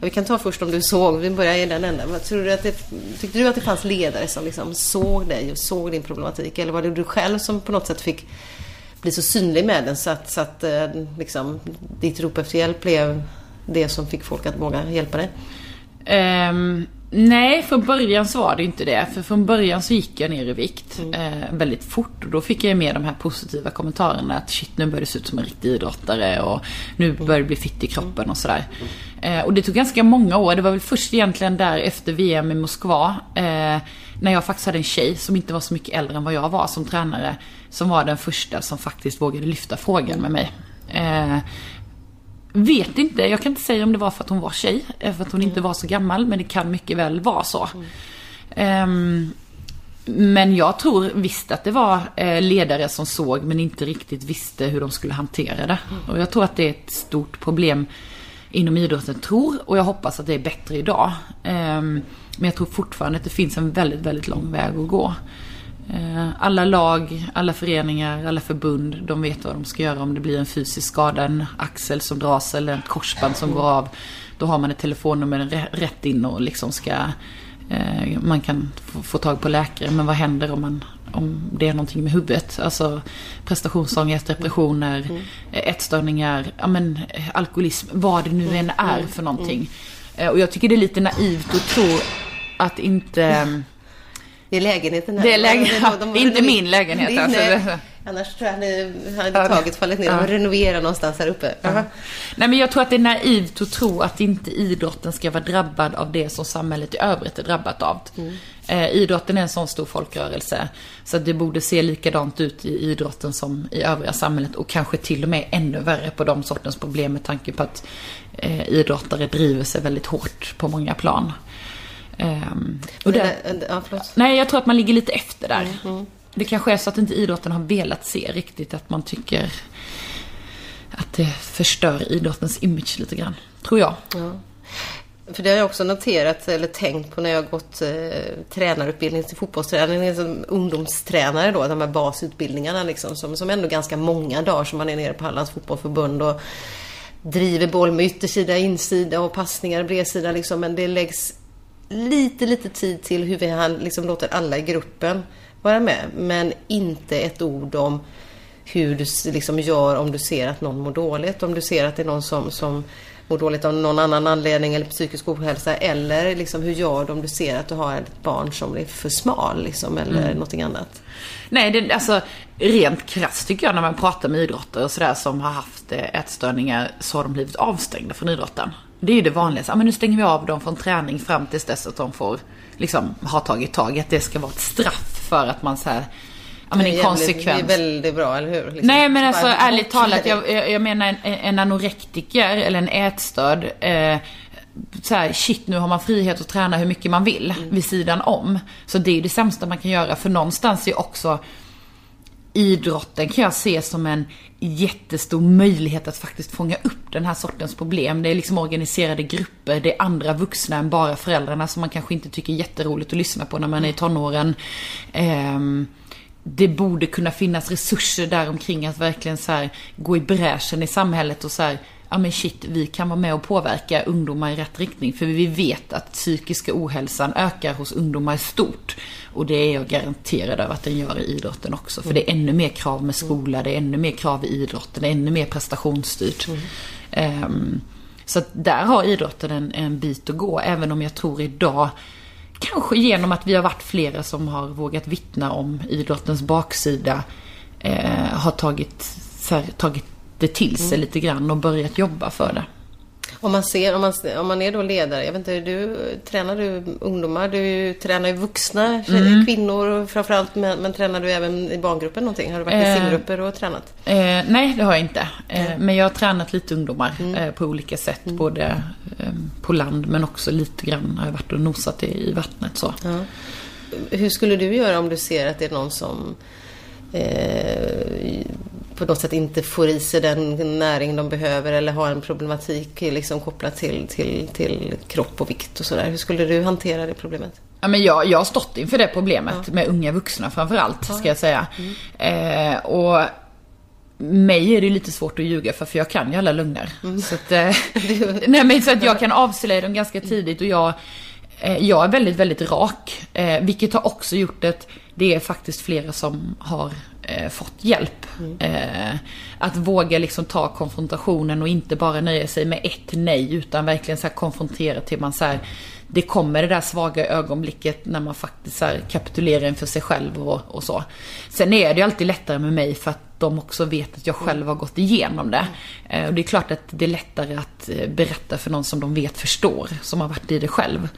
vi kan ta först om du såg, vi börjar i den änden. Tror du att det, tyckte du att det fanns ledare som liksom såg dig och såg din problematik? Eller var det du själv som på något sätt fick bli så synlig med den så att, så att eh, liksom, ditt rop efter hjälp blev det som fick folk att våga hjälpa dig? Um, nej, från början så var det inte det. För från början så gick jag ner i vikt mm. eh, väldigt fort. Och då fick jag med de här positiva kommentarerna att shit, nu börjar det se ut som en riktig idrottare och nu mm. börjar det bli fitt i kroppen och sådär. Eh, och det tog ganska många år. Det var väl först egentligen där efter VM i Moskva. Eh, när jag faktiskt hade en tjej som inte var så mycket äldre än vad jag var som tränare. Som var den första som faktiskt vågade lyfta frågan med mig. Eh, vet inte, jag kan inte säga om det var för att hon var tjej, eh, för att hon inte var så gammal, men det kan mycket väl vara så. Eh, men jag tror visst att det var eh, ledare som såg men inte riktigt visste hur de skulle hantera det. Och jag tror att det är ett stort problem inom idrotten, tror, och jag hoppas att det är bättre idag. Ehm, men jag tror fortfarande att det finns en väldigt, väldigt lång väg att gå. Eh, alla lag, alla föreningar, alla förbund, de vet vad de ska göra om det blir en fysisk skada, en axel som dras eller ett korsband som går av. Då har man ett telefonnummer rätt in och liksom ska, eh, man kan få tag på läkare. Men vad händer om, man, om det är någonting med huvudet? Alltså prestationsångest, depressioner, mm. ätstörningar, ja, men, alkoholism, vad det nu än är för någonting. Eh, och jag tycker det är lite naivt att tro att inte det är lägenheten här. Det är lägenheten. De, de, de, inte min lägenhet. Din, alltså. Annars tror jag att ni hade taget fallit ner. De renoverar någonstans här uppe. Ja. Nej men jag tror att det är naivt att tro att inte idrotten ska vara drabbad av det som samhället i övrigt är drabbat av. Mm. Eh, idrotten är en sån stor folkrörelse. Så det borde se likadant ut i idrotten som i övriga samhället. Och kanske till och med ännu värre på de sortens problem med tanke på att eh, idrottare driver sig väldigt hårt på många plan. Um, och det, ja, nej, jag tror att man ligger lite efter där. Mm. Det kanske är så att inte idrotten har velat se riktigt att man tycker att det förstör idrottens image lite grann. Tror jag. Ja. För det har jag också noterat eller tänkt på när jag har gått eh, tränarutbildning till fotbollstränare, liksom ungdomstränare då, de här basutbildningarna liksom, som, som ändå ganska många dagar som man är nere på Hallands fotbollförbund och driver boll med yttersida, insida och passningar, bredsida liksom, men det läggs lite, lite tid till hur vi liksom låter alla i gruppen vara med. Men inte ett ord om hur du liksom gör om du ser att någon mår dåligt. Om du ser att det är någon som, som mår dåligt av någon annan anledning eller psykisk ohälsa. Eller liksom, hur gör du om du ser att du har ett barn som är för smal liksom, eller mm. någonting annat? Nej, det, alltså rent krasst tycker jag när man pratar med idrottare och sådär som har haft eh, ätstörningar så har de blivit avstängda från idrotten. Det är ju det vanligaste. Ja, men nu stänger vi av dem från träning fram tills dess att de får liksom ha tagit tag i att det ska vara ett straff för att man så här Ja, men en konsekvens. Det är väldigt bra, eller hur? Liksom. Nej, men alltså ärligt talat, jag, jag menar en, en anorektiker eller en ätstörd. Eh, så här, shit nu har man frihet att träna hur mycket man vill mm. vid sidan om. Så det är det sämsta man kan göra. För någonstans är också idrotten kan jag se som en jättestor möjlighet att faktiskt fånga upp den här sortens problem. Det är liksom organiserade grupper, det är andra vuxna än bara föräldrarna som man kanske inte tycker är jätteroligt att lyssna på när man är i tonåren. Ehm, det borde kunna finnas resurser där omkring att verkligen så här, gå i bräschen i samhället och så här, ja men shit, vi kan vara med och påverka ungdomar i rätt riktning. För vi vet att psykiska ohälsan ökar hos ungdomar stort. Och det är jag garanterad över att den gör i idrotten också. För det är ännu mer krav med skola, det är ännu mer krav i idrotten, det är ännu mer prestationsstyrt. Mm. Um, så där har idrotten en, en bit att gå, även om jag tror idag kanske genom att vi har varit flera som har vågat vittna om idrottens baksida, eh, har tagit, här, tagit det till sig mm. lite grann och börjat jobba för det. Om man ser, om man, om man är då ledare, jag vet inte, du, tränar du ungdomar? Du tränar ju vuxna mm. kvinnor framförallt, men, men tränar du även i barngruppen någonting? Har du varit i eh, simgrupper och tränat? Eh, nej, det har jag inte. Eh, men jag har tränat lite ungdomar mm. eh, på olika sätt, mm. både eh, på land men också lite grann har jag varit och nosat i, i vattnet så. Ja. Hur skulle du göra om du ser att det är någon som på något sätt inte får i sig den näring de behöver eller har en problematik liksom kopplat till, till, till kropp och vikt och sådär. Hur skulle du hantera det problemet? Ja, men jag, jag har stått inför det problemet ja. med unga vuxna framförallt, ja. ska jag säga. Mm. Eh, och mig är det lite svårt att ljuga för, för jag kan ju alla lögner. Mm. Så, att, eh, nej, men så att jag kan avslöja dem ganska tidigt och jag, eh, jag är väldigt, väldigt rak. Eh, vilket har också gjort att det är faktiskt flera som har eh, fått hjälp. Mm. Eh, att våga liksom ta konfrontationen och inte bara nöja sig med ett nej utan verkligen så konfrontera till man så här, det kommer det där svaga ögonblicket när man faktiskt så kapitulerar inför sig själv och, och, så. Sen är det ju alltid lättare med mig för att de också vet att jag själv har gått igenom det. Eh, och det är klart att det är lättare att eh, berätta för någon som de vet förstår, som har varit i det själv.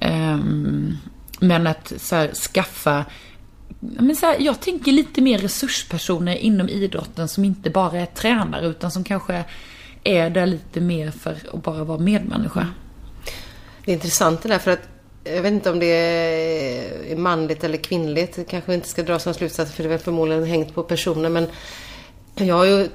Ehm, men att här, skaffa men så här, jag tänker lite mer resurspersoner inom idrotten som inte bara är tränare utan som kanske är där lite mer för att bara vara medmänniska. Det är intressant det där för att jag vet inte om det är manligt eller kvinnligt. Kanske inte ska dra som slutsats för det är väl förmodligen hängt på personer men jag har ju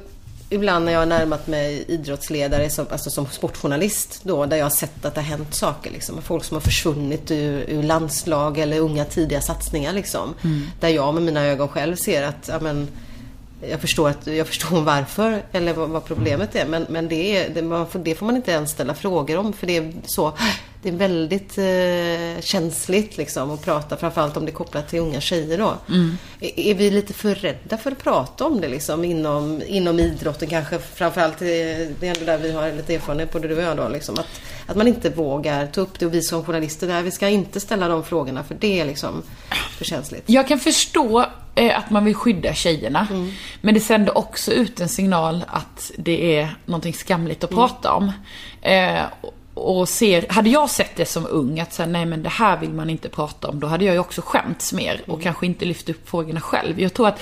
ibland när jag har närmat mig idrottsledare, som, alltså som sportjournalist då, där jag har sett att det har hänt saker. Liksom. Folk som har försvunnit ur, ur landslag eller unga tidiga satsningar. Liksom. Mm. Där jag med mina ögon själv ser att ja, men, jag, förstår att, jag förstår varför eller vad, vad problemet är. Men, men det, är, det, man får, det får man inte ens ställa frågor om. För det är så det är väldigt eh, känsligt liksom att prata, framförallt om det är kopplat till unga tjejer då. Mm. Är, är, vi lite för rädda för att prata om det liksom inom, inom idrotten kanske? Framförallt, eh, det är ändå där vi har lite erfarenhet, både du och jag då, liksom, att, att man inte vågar ta upp det och vi som journalister, där, vi ska inte ställa de frågorna för det är liksom för känsligt. Jag kan förstå eh, att man vill skydda tjejerna. Mm. Men det sänder också ut en signal att det är någonting skamligt att mm. prata om. Eh, och ser, hade jag sett det som ung, att säga nej men det här vill man inte prata om, då hade jag ju också skämts mer och mm. kanske inte lyft upp frågorna själv. Jag tror att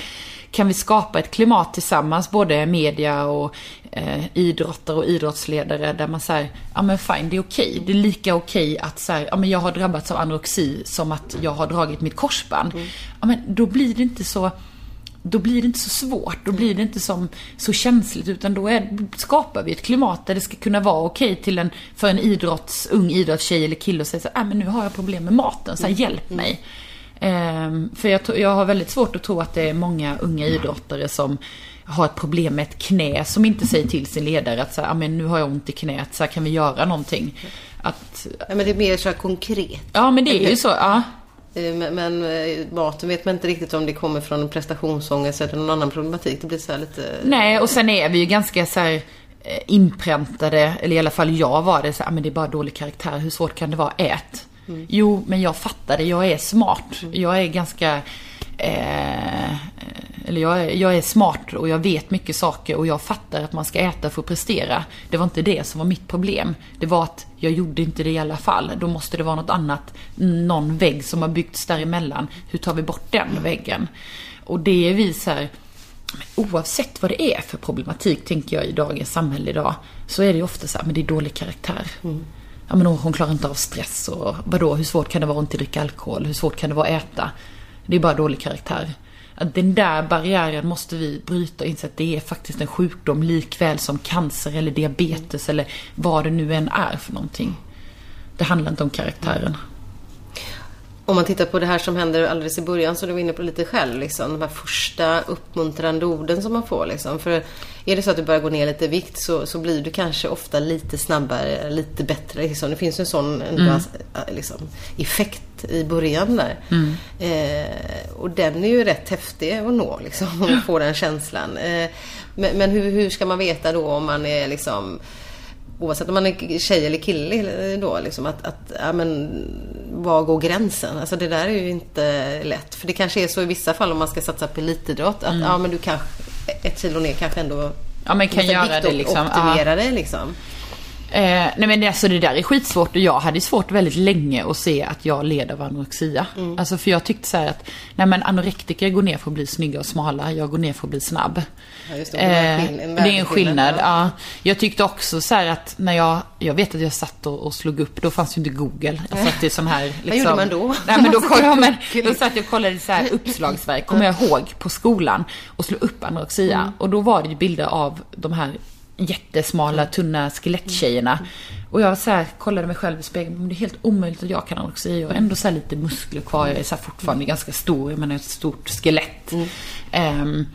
kan vi skapa ett klimat tillsammans, både media och eh, idrottare och idrottsledare, där man säger, ja men fine, det är okej. Okay. Det är lika okej okay att säga, ja men jag har drabbats av anorexi som att jag har dragit mitt korsband. Mm. Ja men då blir det inte så då blir det inte så svårt, då blir det inte som, så känsligt utan då är, skapar vi ett klimat där det ska kunna vara okej till en, för en idrotts, ung idrottstjej eller kille att säga så ah, men nu har jag problem med maten, så här, hjälp mig. Um, för jag, jag har väldigt svårt att tro att det är många unga idrottare som har ett problem med ett knä som inte säger till sin ledare att så här, ah, men nu har jag ont i knät, så här, kan vi göra någonting? Att, ja, men det är mer så här konkret. Ja, men det är ju så. Ja. Eh, men eh, maten vet man inte riktigt om det kommer från en prestationsångest eller någon annan problematik. Det blir så lite... Nej, och sen är vi ju ganska så här, eh, inpräntade, eller i alla fall jag var det, så, ah, men det är bara dålig karaktär, hur svårt kan det vara? Ät. Mm. Jo, men jag fattar det, jag är smart. Mm. Jag är ganska eh, eller jag är, jag är smart och jag vet mycket saker och jag fattar att man ska äta för att prestera. Det var inte det som var mitt problem. Det var att jag gjorde inte det i alla fall. Då måste det vara något annat. Någon vägg som har byggts däremellan. Hur tar vi bort den väggen? Och det är vi så här, oavsett vad det är för problematik, tänker jag i dagens samhälle idag, så är det ju ofta så här, men det är dålig karaktär. Mm. Ja men hon klarar inte av stress och vadå, hur svårt kan det vara att inte dricka alkohol? Hur svårt kan det vara att äta? Det är bara dålig karaktär. Att den där barriären måste vi bryta och inse att det är faktiskt en sjukdom likväl som cancer eller diabetes eller vad det nu än är för någonting. Det handlar inte om karaktären. Om man tittar på det här som händer alldeles i början, så du var inne på lite själv, liksom, de här första uppmuntrande orden som man får. Liksom. För är det så att du börjar gå ner lite i vikt så, så blir du kanske ofta lite snabbare, lite bättre. Liksom. Det finns en sån mm. liksom, effekt i början där. Mm. Eh, och den är ju rätt häftig att nå, liksom, att få den känslan. Eh, men, men hur, hur, ska man veta då om man är liksom oavsett om man är tjej eller kille då, liksom att, att ja, men, var går gränsen? Alltså det där är ju inte lätt. För det kanske är så i vissa fall om man ska satsa på elitidrott att mm. ja, men du kanske, ett kilo ner kanske ändå Ja men kan göra det liksom. Optimera det liksom. Eh, nej men alltså det där är skitsvårt och jag hade svårt väldigt länge att se att jag led av anorexia. Mm. Alltså för jag tyckte så att, nej men anorektiker går ner för att bli snygga och smala, jag går ner för att bli snabb. Ja, det, eh, det är en skillnad. Ja. Jag tyckte också så att när jag, jag vet att jag satt och, och slog upp, då fanns ju inte Google. Jag satt i sån här, liksom, Vad gjorde man då? Nej men då, kollade, men, då satt jag och kollade så här uppslagsverk, kommer jag ihåg, på skolan och slog upp anorexia. Mm. Och då var det ju bilder av de här jättesmala, tunna skeletttjejerna. Och jag så här, kollade mig själv i spegeln, men det är helt omöjligt att jag kan anorexi. Jag har ändå så lite muskler kvar, jag är så fortfarande ganska stor, jag menar ett stort skelett. Mm. Um,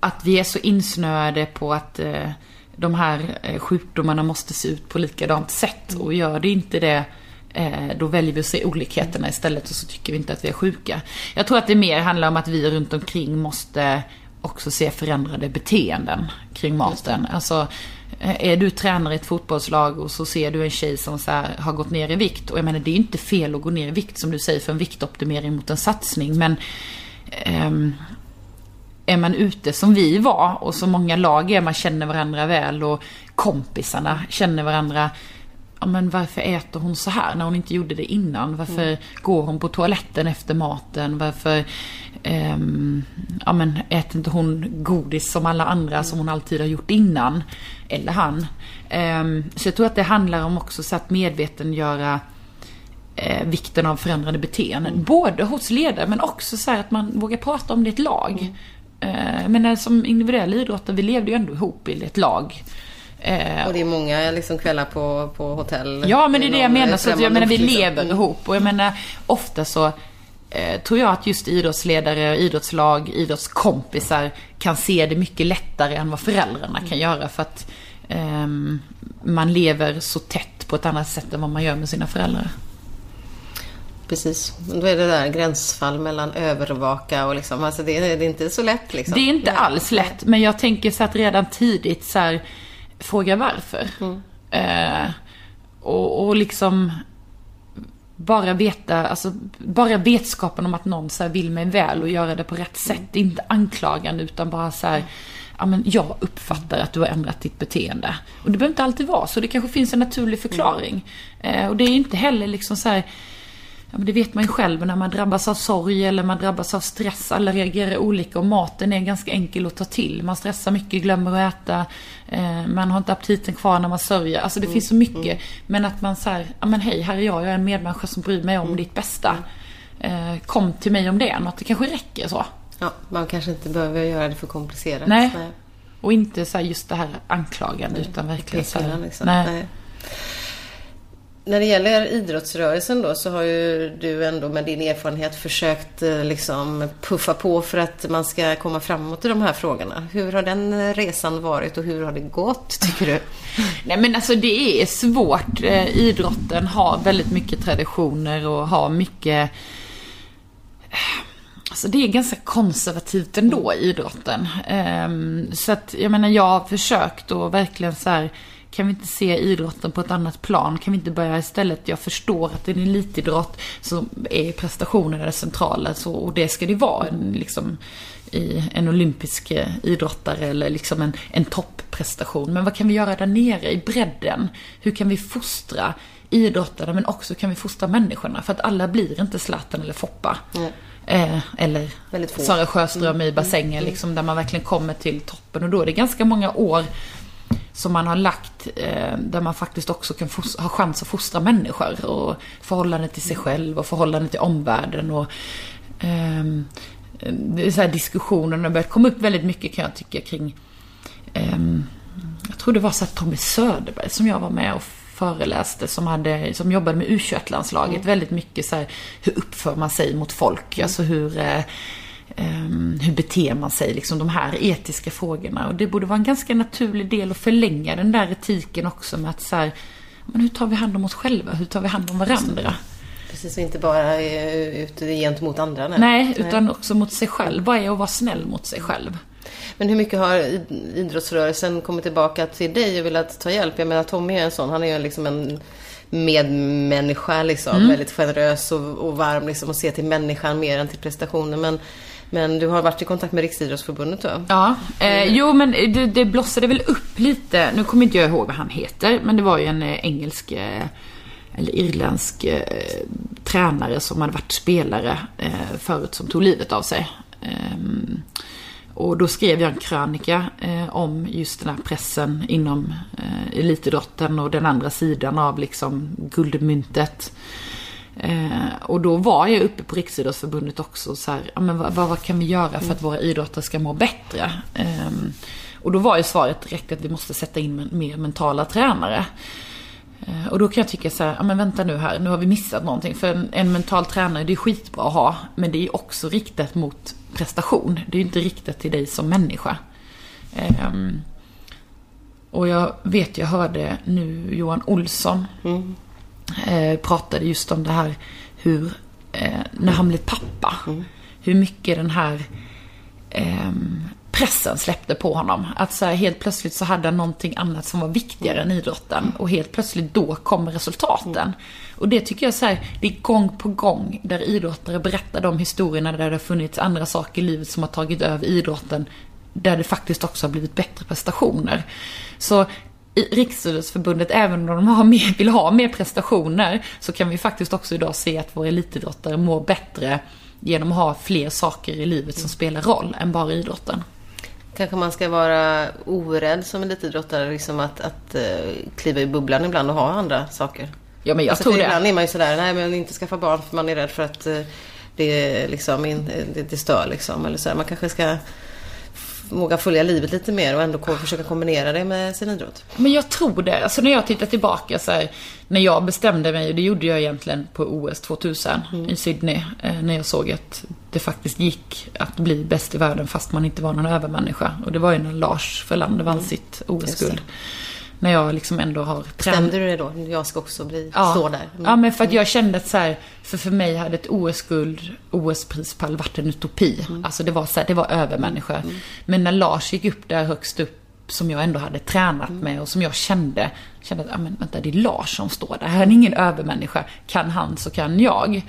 att vi är så insnöade på att uh, de här uh, sjukdomarna måste se ut på likadant sätt. Och gör det inte det uh, då väljer vi att se olikheterna istället och så tycker vi inte att vi är sjuka. Jag tror att det mer handlar om att vi runt omkring måste också se förändrade beteenden kring maten. Alltså, eh, är du tränare i ett fotbollslag och så ser du en tjej som så har gått ner i vikt. Och jag menar det är inte fel att gå ner i vikt som du säger för en viktoptimering mot en satsning. Men um, är man ute som vi var och så många lag är, man känner varandra väl och kompisarna känner varandra ja, men varför äter hon så här när hon inte gjorde det innan? Varför mm. går hon på toaletten efter maten? Varför um, ja, men äter inte hon godis som alla andra mm. som hon alltid har gjort innan? Eller han. Um, så jag tror att det handlar om också så att medvetengöra eh, vikten av förändrade beteenden. Mm. Både hos ledare men också så att man vågar prata om det i ett lag. Mm. Eh, men som individuell idrottare, vi levde ju ändå ihop i ett lag. Eh, och det är många liksom kvällar på, på hotell. Ja, men det är det jag menar. Så att jag menar, vi liksom. lever mm. ihop. Och jag menar, ofta så eh, tror jag att just idrottsledare, idrottslag, idrottskompisar kan se det mycket lättare än vad föräldrarna kan mm. göra. För att eh, man lever så tätt på ett annat sätt än vad man gör med sina föräldrar. Precis. Då är det där gränsfall mellan övervaka och liksom, alltså det, det är inte så lätt liksom. Det är inte alls lätt, men jag tänker så att redan tidigt så här, fråga varför. Mm. Eh, och, och liksom bara veta, alltså bara vetskapen om att någon så vill mig väl och göra det på rätt sätt. Mm. Inte anklagande utan bara så här, ja men jag uppfattar att du har ändrat ditt beteende. Och det behöver inte alltid vara så, det kanske finns en naturlig förklaring. Mm. Eh, och det är inte heller liksom så här, Ja, men det vet man ju själv när man drabbas av sorg eller man drabbas av stress. Alla reagerar olika och maten är ganska enkel att ta till. Man stressar mycket, glömmer att äta. Eh, man har inte aptiten kvar när man sörjer. Alltså det mm. finns så mycket. Mm. Men att man säger, ja men hej, här är jag, jag är en medmänniska som bryr mig om mm. ditt bästa. Eh, kom till mig om det något, det kanske räcker så. Ja, man kanske inte behöver göra det för komplicerat. Nej. nej. Och inte så just det här anklagande utan verkligen så här, liksom. nej. nej. När det gäller idrottsrörelsen då så har ju du ändå med din erfarenhet försökt eh, liksom puffa på för att man ska komma framåt i de här frågorna. Hur har den resan varit och hur har det gått tycker du? Nej men alltså det är svårt. Eh, idrotten har väldigt mycket traditioner och har mycket eh, Alltså det är ganska konservativt ändå i idrotten. Ehm, så att jag menar jag har försökt och verkligen så här, kan vi inte se idrotten på ett annat plan? Kan vi inte börja istället, jag förstår att det är en elitidrott så är prestationerna det centrala så, och det ska det vara. En, liksom, i en olympisk eh, idrottare eller liksom en, en topprestation. Men vad kan vi göra där nere i bredden? Hur kan vi fostra idrottarna men också kan vi fostra människorna? För att alla blir inte Zlatan eller Foppa. Nej. Eh, eller. Sara Sjöström Mm. i bassängen, liksom, där man verkligen kommer till toppen. Och då är det ganska många år som man har lagt eh, där man faktiskt också kan ha chans att fostra människor. Och förhållande till sig själv och förhållande till omvärlden. Och, är så här diskussionen har börjat komma upp väldigt mycket kan jag tycka kring ehm, jag tror det var så att Tommy Söderberg som jag var med och föreläste som, hade, som jobbade med U21-landslaget väldigt mycket så här, hur uppför man sig mot folk? Alltså hur, eh, hur beter man sig? Liksom de här etiska frågorna. Och det borde vara en ganska naturlig del att förlänga den där etiken också med att så här, men hur tar vi hand om oss själva? Hur tar vi hand om varandra? Precis, och inte bara eh, ute gentemot andra. Nej, utan också mot sig själv. Vad är att vara snäll mot sig själv? Men hur mycket har id- idrottsrörelsen kommit tillbaka till dig och velat ta hjälp? Jag menar Tommy är en sån, han är ju liksom en medmänniska liksom. Mm. Väldigt generös och, och varm liksom och ser till människan mer än till prestationen. Men, men du har varit i kontakt med Riksidrottsförbundet då? Ja, eh, jo men det, det blossade väl upp lite. Nu kommer inte jag ihåg vad han heter, men det var ju en eh, engelsk eh, eller irländsk eh, tränare som hade varit spelare eh, förut som tog livet av sig. Ehm, och då skrev jag en krönika eh, om just den här pressen inom eh, elitidrotten och den andra sidan av liksom guldmyntet. Eh, och då var jag uppe på Riksidrottsförbundet också så här, ja, men vad, vad, vad kan vi göra för att våra idrottare ska må bättre? Eh, och då var ju svaret direkt att vi måste sätta in mer mentala tränare. Eh, Och då kan jag tycka så här, ja men vänta nu här, nu har vi missat någonting. För en, en mental tränare, det är skitbra att ha, men det är också riktat mot prestation. Det är ju inte riktat till dig som människa. Ehm, och jag vet, jag hörde nu Johan Olsson mm pratade just om det här hur, eh, när han blev pappa, hur mycket den här ehm, pressen släppte på honom. Att så här, helt plötsligt så hade han någonting annat som var viktigare än idrotten. Och helt plötsligt då kommer resultaten. Och det tycker jag så här, det är gång på gång där idrottare berättar de historierna där det har funnits andra saker i livet som har tagit över idrotten. Där det faktiskt också har blivit bättre prestationer. Så Riksidrottsförbundet, även om de har mer, vill ha mer prestationer, så kan vi faktiskt också idag se att våra elitidrottare mår bättre genom att ha fler saker i livet som spelar roll än bara idrotten. Kanske man ska vara orädd som elitidrottare, liksom att, att uh, kliva i bubblan ibland och ha andra saker. Ja men jag Alltså, tror det. Ibland är man ju sådär, nej men inte skaffa barn för man är rädd för att eh, det, liksom, det, det stör liksom. Eller så. Man kanske ska våga följa livet lite mer och ändå försöka kombinera det med sin idrott. Men jag tror det. Alltså när jag tittar tillbaka så här, när jag bestämde mig, och det gjorde jag egentligen på OS 2000 i Sydney, eh, när jag såg att det faktiskt gick att bli bäst i världen fast man inte var någon övermänniska. Och det var ju när Lars Frölander vann sitt OS-guld. När jag liksom ändå har tränat. Stämde du det då? Jag ska också bli, Ja. stå där. Mm. ja, men för att jag kände att så här, för för mig hade ett OS-guld, OS-prispall varit en utopi. Alltså det var så här, det var övermänniska. Men när Lars gick upp där högst upp, som jag ändå hade tränat med och som jag kände, kände att, ja men vänta, det är Lars som står där. Han är ingen övermänniska. Kan han så kan jag.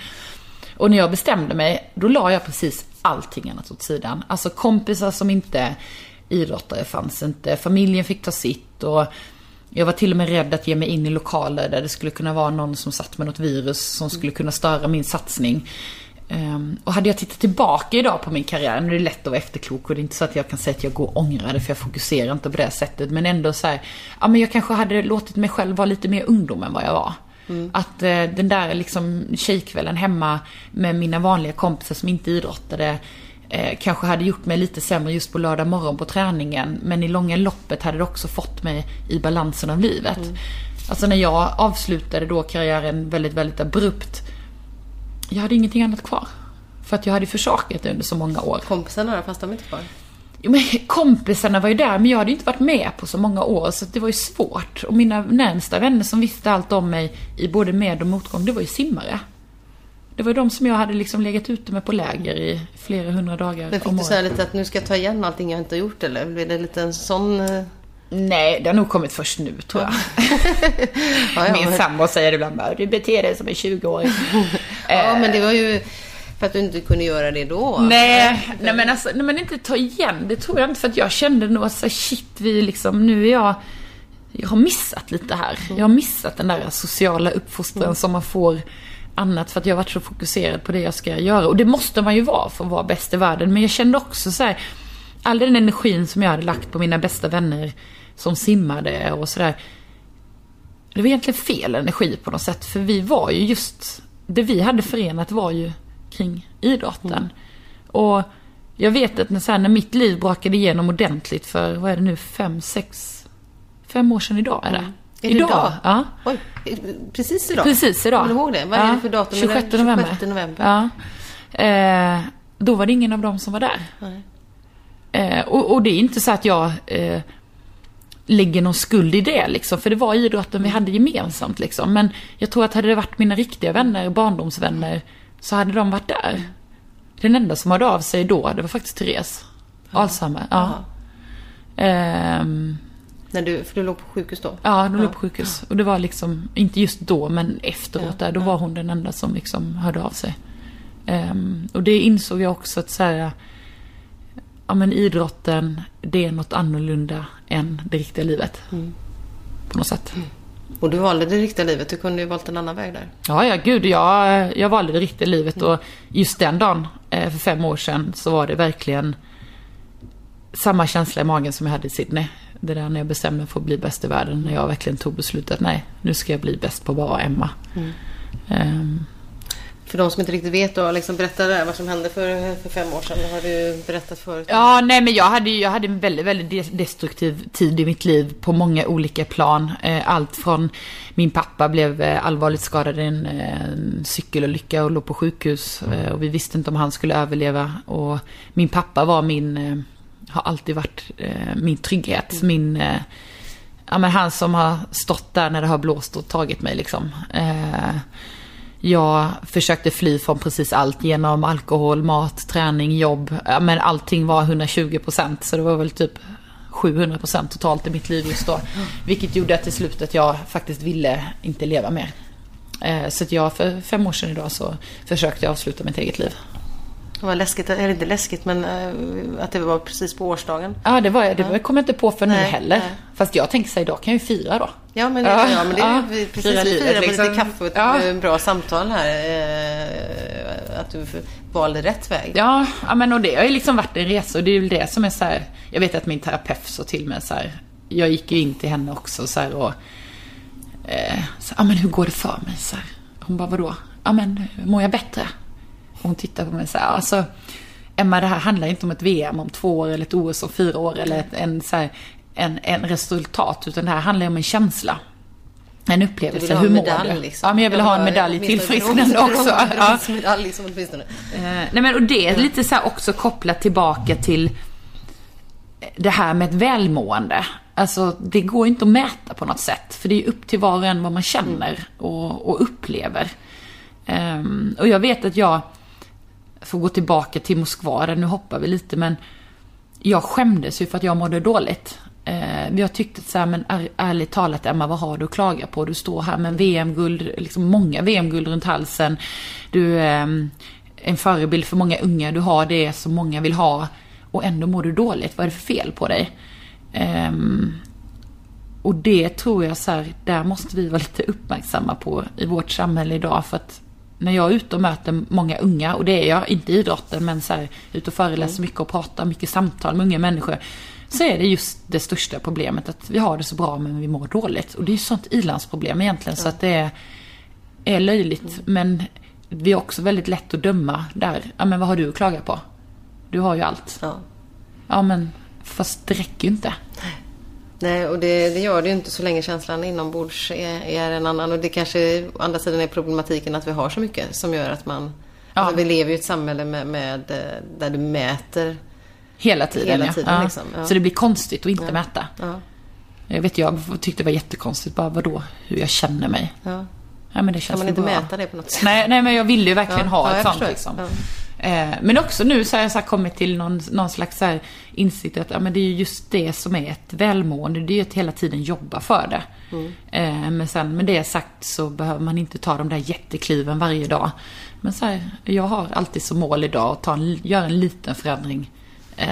Och när jag bestämde mig, då la jag precis allting annat åt sidan. Alltså kompisar som inte idrottare fanns inte. Familjen fick ta sitt och jag var till och med rädd att ge mig in i lokaler där det skulle kunna vara någon som satt med något virus som skulle kunna störa min satsning. Ehm, och hade jag tittat tillbaka idag på min karriär, nu är det lätt att vara efterklok och det är inte så att jag kan säga att jag går och ångrar det för jag fokuserar inte på det sättet. Men ändå så här, ja men jag kanske hade låtit mig själv vara lite mer ungdom än vad jag var. Att eh, den där liksom tjejkvällen hemma med mina vanliga kompisar som inte idrottade eh, kanske hade gjort mig lite sämre just på lördag morgon på träningen. Men i långa loppet hade det också fått mig i balansen av livet. Alltså när jag avslutade då karriären väldigt, väldigt abrupt. Jag hade ingenting annat kvar. För att jag hade försakat det under så många år. Kompisarna då, fast de inte kvar? Jo, men kompisarna var ju där, men jag hade ju inte varit med på så många år, så det var ju svårt. Och mina närmsta vänner som visste allt om mig i både med och motgång, det var ju simmare. Det var de som jag hade liksom legat ute med på läger i flera hundra dagar Men fick du säga lite att nu ska jag ta igen allting jag inte har gjort eller? Blev det lite en sån... eh, Nej, det har nog kommit först nu tror jag. Ja, ja, Min men, sambo säger ibland bara, du beter dig som en 20-åring. ja, men det var ju för att du inte kunde göra det då. Nej, nej men alltså, nej men inte ta igen, det tror jag inte för att jag kände nog att så shit, vi liksom, nu är jag, jag har missat lite här. Jag har missat den där sociala uppfostran som man får annat för att jag varit så fokuserad på det jag ska göra. Och det måste man ju vara för att vara bäst i världen. Men jag kände också så här, all den energin som jag hade lagt på mina bästa vänner som simmade och sådär. Det var egentligen fel energi på något sätt. För vi var ju just, det vi hade förenat var ju kring idrotten. Och jag vet att när, så här, när mitt liv brakade igenom ordentligt för, vad är det nu, fem, sex, fem år sedan idag är det. Är det idag? Ja. Oj, precis idag? Precis idag. Kommer du ihåg det? Vad är Ja, det för datum? 26 Är det november. 26 november. Ja. Eh, då var det ingen av dem som var där. Eh, och, och det är inte så att jag eh, lägger någon skuld i det liksom, för det var idrotten vi hade gemensamt liksom. Men jag tror att hade det varit mina riktiga vänner, barndomsvänner, så hade de varit där. Den enda som hörde av sig då, det var faktiskt Therese Alshammar. Ja. När du, för du låg på sjukhus då? Ja, de låg på sjukhus. Och det var liksom, inte just då, men efteråt där, då var hon den enda som liksom hörde av sig. Ehm, och det insåg jag också att så här, ja men idrotten, det är något annorlunda än det riktiga livet. På något sätt. Och du valde det riktiga livet. Du kunde ju valt en annan väg där. Ja, ja, gud, jag, jag valde det riktiga livet och just den dagen, eh, för fem år sedan, så var det verkligen samma känsla i magen som jag hade i Sydney. Det där när jag bestämde mig för att bli bäst i världen, när jag verkligen tog beslutet, nej, nu ska jag bli bäst på att vara Emma. Ehm, För de som inte riktigt vet då, liksom berätta där vad som hände för, för fem år sedan. Det har du berättat förut. Ja, nej men jag hade, jag hade en väldigt, väldigt de- destruktiv tid i mitt liv på många olika plan. Eh, Allt från min pappa blev eh, allvarligt skadad i en, eh, en cykelolycka och låg på sjukhus. eh, Och vi visste inte om han skulle överleva. Och min pappa var min, eh, har alltid varit eh, min trygghet. Min, eh, ja men han som har stått där när det har blåst och tagit mig liksom. Eh, jag försökte fly från precis allt genom alkohol, mat, träning, jobb. Ja, men allting var 120% så det var väl typ 700% totalt i mitt liv just då. Vilket gjorde att till slut att jag faktiskt ville inte leva mer. Eh, så att jag för fem år sedan idag så försökte jag avsluta mitt eget liv. Det var läskigt, eller inte läskigt men eh, att det var precis på årsdagen. Ja, det, var, det kom jag inte på för nu heller. nej. Fast jag tänkte säga, idag kan jag ju fira då. Ja men, det- Ja, ja, men det är ja. ju precis, Fira livet, firar med liksom. lite kaffe och ett Ja. eh, bra samtal här. eh, Att du valde rätt väg. Ja, ja men och det har ju liksom varit en resa och det är väl det som är så här. Jag vet att min terapeut sa till mig så här. Jag gick ju in till henne också så här och... Eh, så, ja men hur går det för mig? Så här. Hon bara, vadå? Ja men mår jag bättre? Och hon tittar på mig så här, alltså... Emma det här handlar inte om ett VM om två år eller ett OS om fyra år eller ett, en, så här, en, en resultat. Utan det här handlar om en känsla. En Du upplevelse. vill ha en medalj du? liksom. Ja men jag vill ha en medalj i tillfrisknande också. Ja. Bronsmedalj liksom åtminstone. Eh, nej men och det är lite så här också kopplat tillbaka till det här med ett välmående. Alltså det går inte att mäta på något sätt. För det är upp till var och en vad man känner och, och upplever. Ehm, och jag vet att jag, får gå tillbaka till Moskva, där nu hoppar vi lite men jag skämdes ju för att jag mådde dåligt. Eh, jag tyckte så här, men är, ärligt talat Emma, vad har du att klaga på? Du står här med VM-guld, liksom många VM-guld runt halsen. Du är en förebild för många unga, du har det som många vill ha. Och ändå mår du dåligt, vad är det för fel på dig? Ehm, och det tror jag så här, där måste vi vara lite uppmärksamma på i vårt samhälle idag. För att när jag är ute och möter många unga, och det är jag, inte i idrotten, men så här, ute och föreläser mycket och pratar, mycket samtal med unga människor. Så är det just det största problemet, att vi har det så bra men vi mår dåligt. Och det är ju sånt ilandsproblem egentligen, så att det är, är löjligt. Men vi är också väldigt lätt att döma där. Ja men vad har du att klaga på? Du har ju allt. Ja. Ja men, fast det räcker ju inte. Nej, och det, det gör det ju inte så länge känslan inombords är, är en annan. Och det kanske å andra sidan är problematiken att vi har så mycket som gör att man... Ja. Alltså, vi lever ju i ett samhälle med, med, eh, där du mäter. Hela tiden, Hela tiden, ja. liksom, ja. Så det blir konstigt att inte mäta. Ja, Jag vet, jag tyckte det var jättekonstigt. Bara vadå? Hur jag känner mig. ja. Men det känns Kan man inte bra. mäta det på något sätt? Nej, nej, men jag ville ju verkligen ha ett sånt liksom. Eh, Men också nu så har jag så kommit till någon, någon slags så insikt att ja, men det är ju just det som är ett välmående. Det är ju att hela tiden jobba för det. Mm. Eh, Men sen med det sagt så behöver man inte ta de där jättekliven varje dag. Men så här, jag har alltid som mål idag att ta en, göra en liten förändring eh,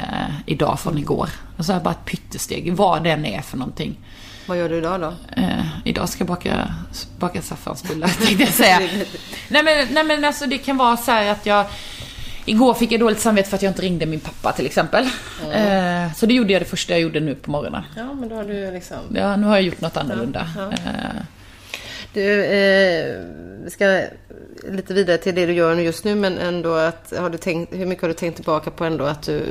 idag från igår. Och så här bara ett pyttesteg, vad den är för någonting. Vad gör du idag då? Eh, idag ska jag baka, baka saffransbullar tänkte jag säga. nej, men, nej men alltså det kan vara så här att jag Igår fick jag dåligt samvete för att jag inte ringde min pappa till exempel. Eh, så det gjorde jag det första jag gjorde nu på morgonen. Ja, men då har du liksom... Ja, nu har jag gjort något annorlunda. Ja, Eh, Du, eh, vi ska lite vidare till det du gör just nu, men ändå att, har du tänkt, hur mycket har du tänkt tillbaka på ändå att du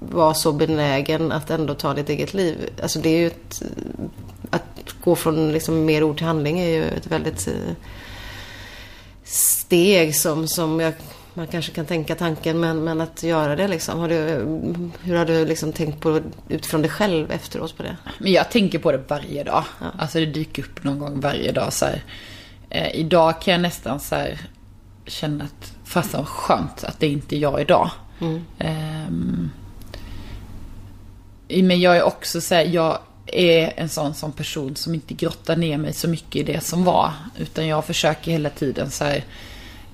var så benägen att ändå ta ditt eget liv? Alltså det är ju ett, att gå från liksom mer ord till handling är ju ett väldigt eh, steg som, som jag, man kanske kan tänka tanken, men, men att göra det liksom. Har du, hur har du liksom tänkt på utifrån dig själv efteråt på det? Men jag tänker på det varje dag. Alltså det dyker upp någon gång varje dag så. Eh, idag kan jag nästan så här känna att fasen skönt att det inte är jag idag. Ehm, men jag är också så här, jag är en sån som person som inte grottar ner mig så mycket i det som var. Utan jag försöker hela tiden så här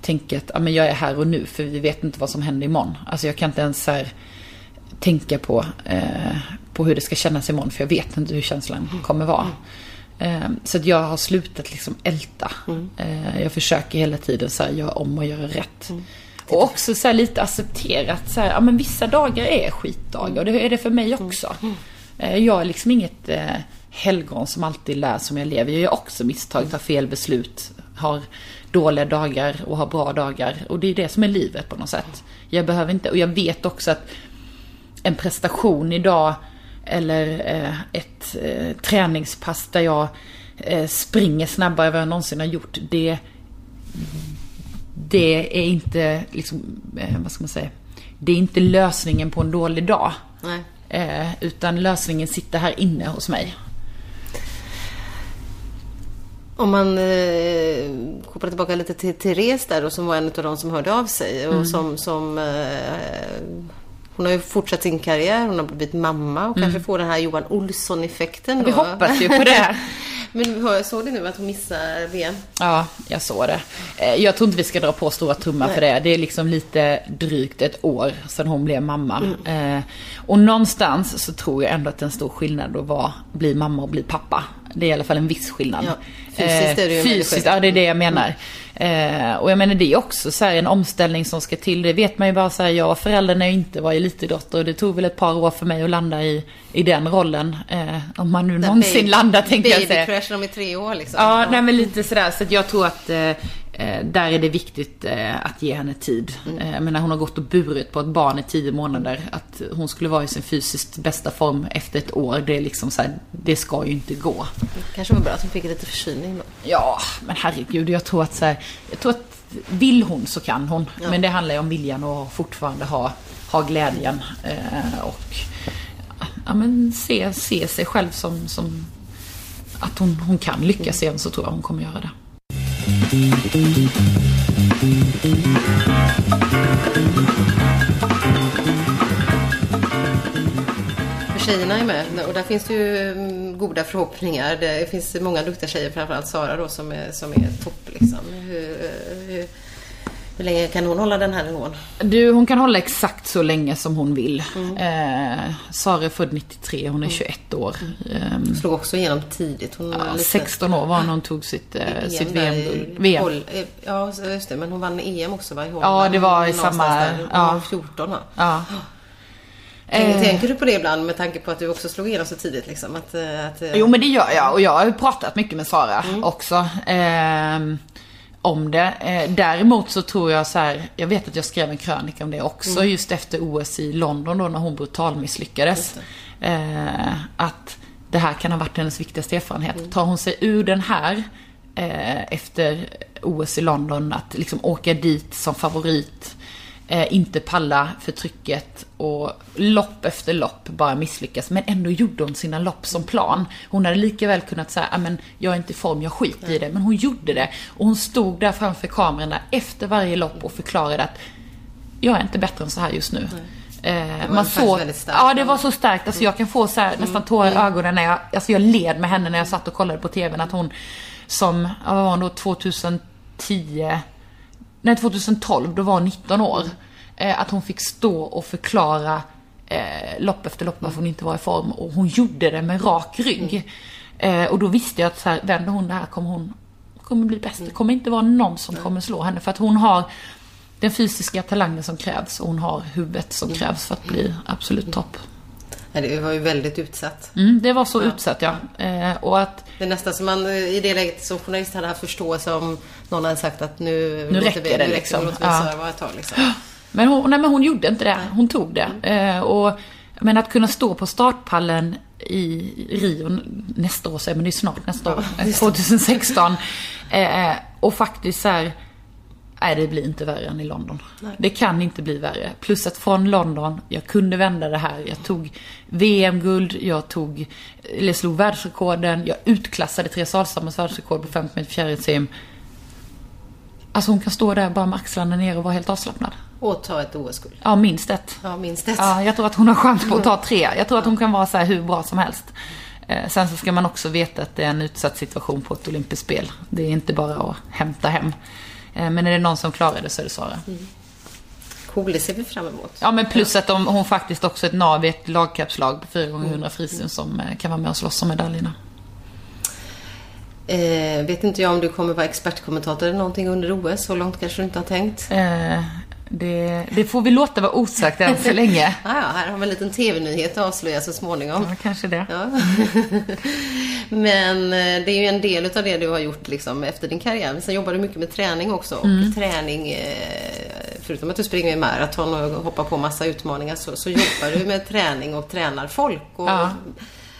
tänka att ja, men jag är här och nu för vi vet inte vad som händer imorgon. Alltså jag kan inte ens här, tänka på, eh, på hur det ska kännas imorgon för jag vet inte hur känslan kommer vara. Eh, så att jag har slutat liksom älta. Eh, jag försöker hela tiden så här, göra om och göra rätt. Och också så här lite accepterat så här, ja men vissa dagar är skitdagar och det är det för mig också. Eh, jag är liksom inget eh, helgon som alltid lär som jag lever. Jag gör också misstag, tar fel beslut, har dåliga dagar och har bra dagar. Och det är det som är livet på något sätt. Jag behöver inte, och jag vet också att en prestation idag eller eh, ett eh, träningspass där jag eh, springer snabbare än vad jag någonsin har gjort. Det, det är inte, liksom, vad ska man säga, det är inte lösningen på en dålig dag. Nej. Utan lösningen sitter här inne hos mig. Om man eh, kopplar tillbaka lite till Therese där då, som var en av de som hörde av sig. Och som, som, eh, hon har ju fortsatt sin karriär, hon har blivit mamma och kanske får den här Johan Olsson-effekten. Vi hoppas ju på det. Men hör- såg du nu att hon missar VM? Ja, jag såg det. Eh, Jag tror inte vi ska dra på stora trumman för det. Det är liksom lite drygt ett år sedan hon blev mamma. Mm. Eh, Och någonstans så tror jag ändå att det är en stor skillnad att vara, bli mamma och bli pappa. Det är i alla fall en viss skillnad. Ja, fysiskt är det ju väldig Fysiskt, ja det är det jag menar. Eh, Och jag menar det är också så här en omställning som ska till. Det vet man ju bara så här, jag var förälder när jag inte var elitidrottare och det tog väl ett par år för mig att landa i, i den rollen. Eh, Om man nu någonsin Baby- landar tänkte jag säga. Babycrashen om i tre år liksom. Ja, nej men lite sådär. Så att jag tror att eh, där är det viktigt eh, att ge henne tid. Eh, men när hon har gått och burit på ett barn i tio månader. Att hon skulle vara i sin fysiskt bästa form efter ett år. Det är liksom så här, det ska ju inte gå. kanske var bra att hon fick lite förkylning då. Ja, men herregud. Jag tror att så här, jag tror att vill hon så kan hon. Men det handlar ju om viljan och fortfarande ha, ha glädjen. Eh, och ja, men se, se sig själv som, som att hon, hon kan lyckas igen så tror jag hon kommer göra det. Tjejerna är med och där finns det ju mm, goda förhoppningar. Det finns många duktiga tjejer, framförallt Sara då som är, som är topp liksom. Hur, eh, hur, länge kan hon hålla den här nivån? Du, hon kan hålla exakt så länge som hon vill. Eh, Sara är född 93, hon är 21 år. Eh, Slog också igenom tidigt. Hon ja, lite- 16 år var hon när hon tog sitt, eh, sitt VM-guld. i VM. Hol- eh, Ja, just det. Men hon vann EM också va? I Holland. Ja, det var i samma- Där. Hon ja. var 14 va? Ja. Tänker, Eh. tänker du på det ibland med tanke på att du också slog igenom så tidigt liksom? Att, eh, att, Jo men det gör jag och jag har pratat mycket med Sara också. Om det. Eh, däremot så tror jag så här, jag vet att jag skrev en krönika om det också just efter OS i London då när hon brutal misslyckades. Eh, att det här kan ha varit hennes viktigaste erfarenhet. Tar hon sig ur den här eh, efter OS i London, att liksom åka dit som favorit eh, inte palla förtrycket och lopp efter lopp bara misslyckas. Men ändå gjorde hon sina lopp som plan. Hon hade lika väl kunnat säga, men jag är inte i form, jag skiter i det. Men hon gjorde det. Och hon stod där framför kamerorna efter varje lopp och förklarade att jag är inte bättre än så här just nu. Eh, man såg, ja det var så starkt. Alltså jag kan få så här, nästan tårar i ögonen när jag, alltså jag led med henne när jag satt och kollade på TVn. Att hon som, vad var hon då, 2010, nej 2012, då var hon 19 år. Eh, att hon fick stå och förklara eh, lopp efter lopp varför hon inte var i form. Och hon gjorde det med rak rygg. Eh, och då visste jag att så här, vänder hon det här kommer hon kommer bli bäst. Det kommer inte vara någon som kommer slå henne. För att hon har den fysiska talangen som krävs och hon har huvudet som krävs för att bli absolut topp. Ja, det var ju väldigt utsatt. Mm, det var så ja. utsatt ja. Eh, och att, det är nästan som man i det läget som journalist hade haft förståelse om någon hade sagt att nu, nu räcker vi, det nu liksom. Räcker, ja. ett tag, liksom. Men hon, nej, men hon gjorde inte det. Hon tog det. Mm. Eh, och, men att kunna stå på startpallen i Rio nästa år, men det är snart nästa år, 2016. Eh, och faktiskt så här, Nej, det blir inte värre än i London. Nej. Det kan inte bli värre. Plus att från London, jag kunde vända det här. Jag tog VM-guld, jag tog, eller slog världsrekorden, jag utklassade Therese Alshammars världsrekord på 50 meter fjärilsim. Alltså hon kan stå där bara med axlarna ner och vara helt avslappnad. Och ta ett OS-guld. Ja, minst ett. Ja, minst ett. Ja, jag tror att hon har chans på att ta tre. Jag tror att hon kan vara så här hur bra som helst. Eh, sen så ska man också veta att det är en utsatt situation på ett olympiskt spel. Det är inte bara att hämta hem. Eh, men är det någon som klarar det så är det Sara. Mm. Cool, det ser vi fram emot. Ja, men plus att de, hon faktiskt också är ett nav i ett lagkapslag på 4 gånger 100 frisyn som eh, kan vara med och slåss om medaljerna. Eh, vet inte jag om du kommer vara expertkommentator eller någonting under OS. Så långt kanske du inte har tänkt? Eh, det, det, får vi låta vara osagt än så länge. ja, här har vi en liten TV-nyhet att avslöja så småningom. Ja, kanske det. Ja. Men eh, det är ju en del av det du har gjort liksom, efter din karriär. Men sen jobbar du mycket med träning också. Och mm. träning, eh, förutom att du springer i maraton och hoppar på massa utmaningar, så, så jobbar du med träning och tränar folk. Och ja.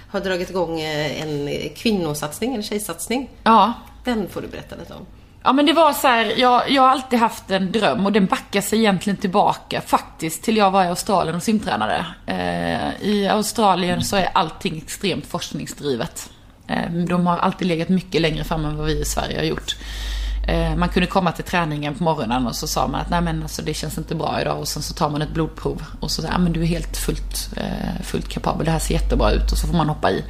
har dragit igång eh, en kvinnosatsning, en tjejsatsning. Ja. Den får du berätta lite om. Ja men det var så här, jag, jag har alltid haft en dröm och den backar sig egentligen tillbaka faktiskt till jag var i Australien och simtränade. Eh, I Australien så är allting extremt forskningsdrivet. Eh, de har alltid legat mycket längre fram än vad vi i Sverige har gjort. Eh, man kunde komma till träningen på morgonen och så sa man att nej men alltså det känns inte bra idag och sen så tar man ett blodprov och så säger men du är helt fullt, eh, fullt kapabel, det här ser jättebra ut och så får man hoppa i.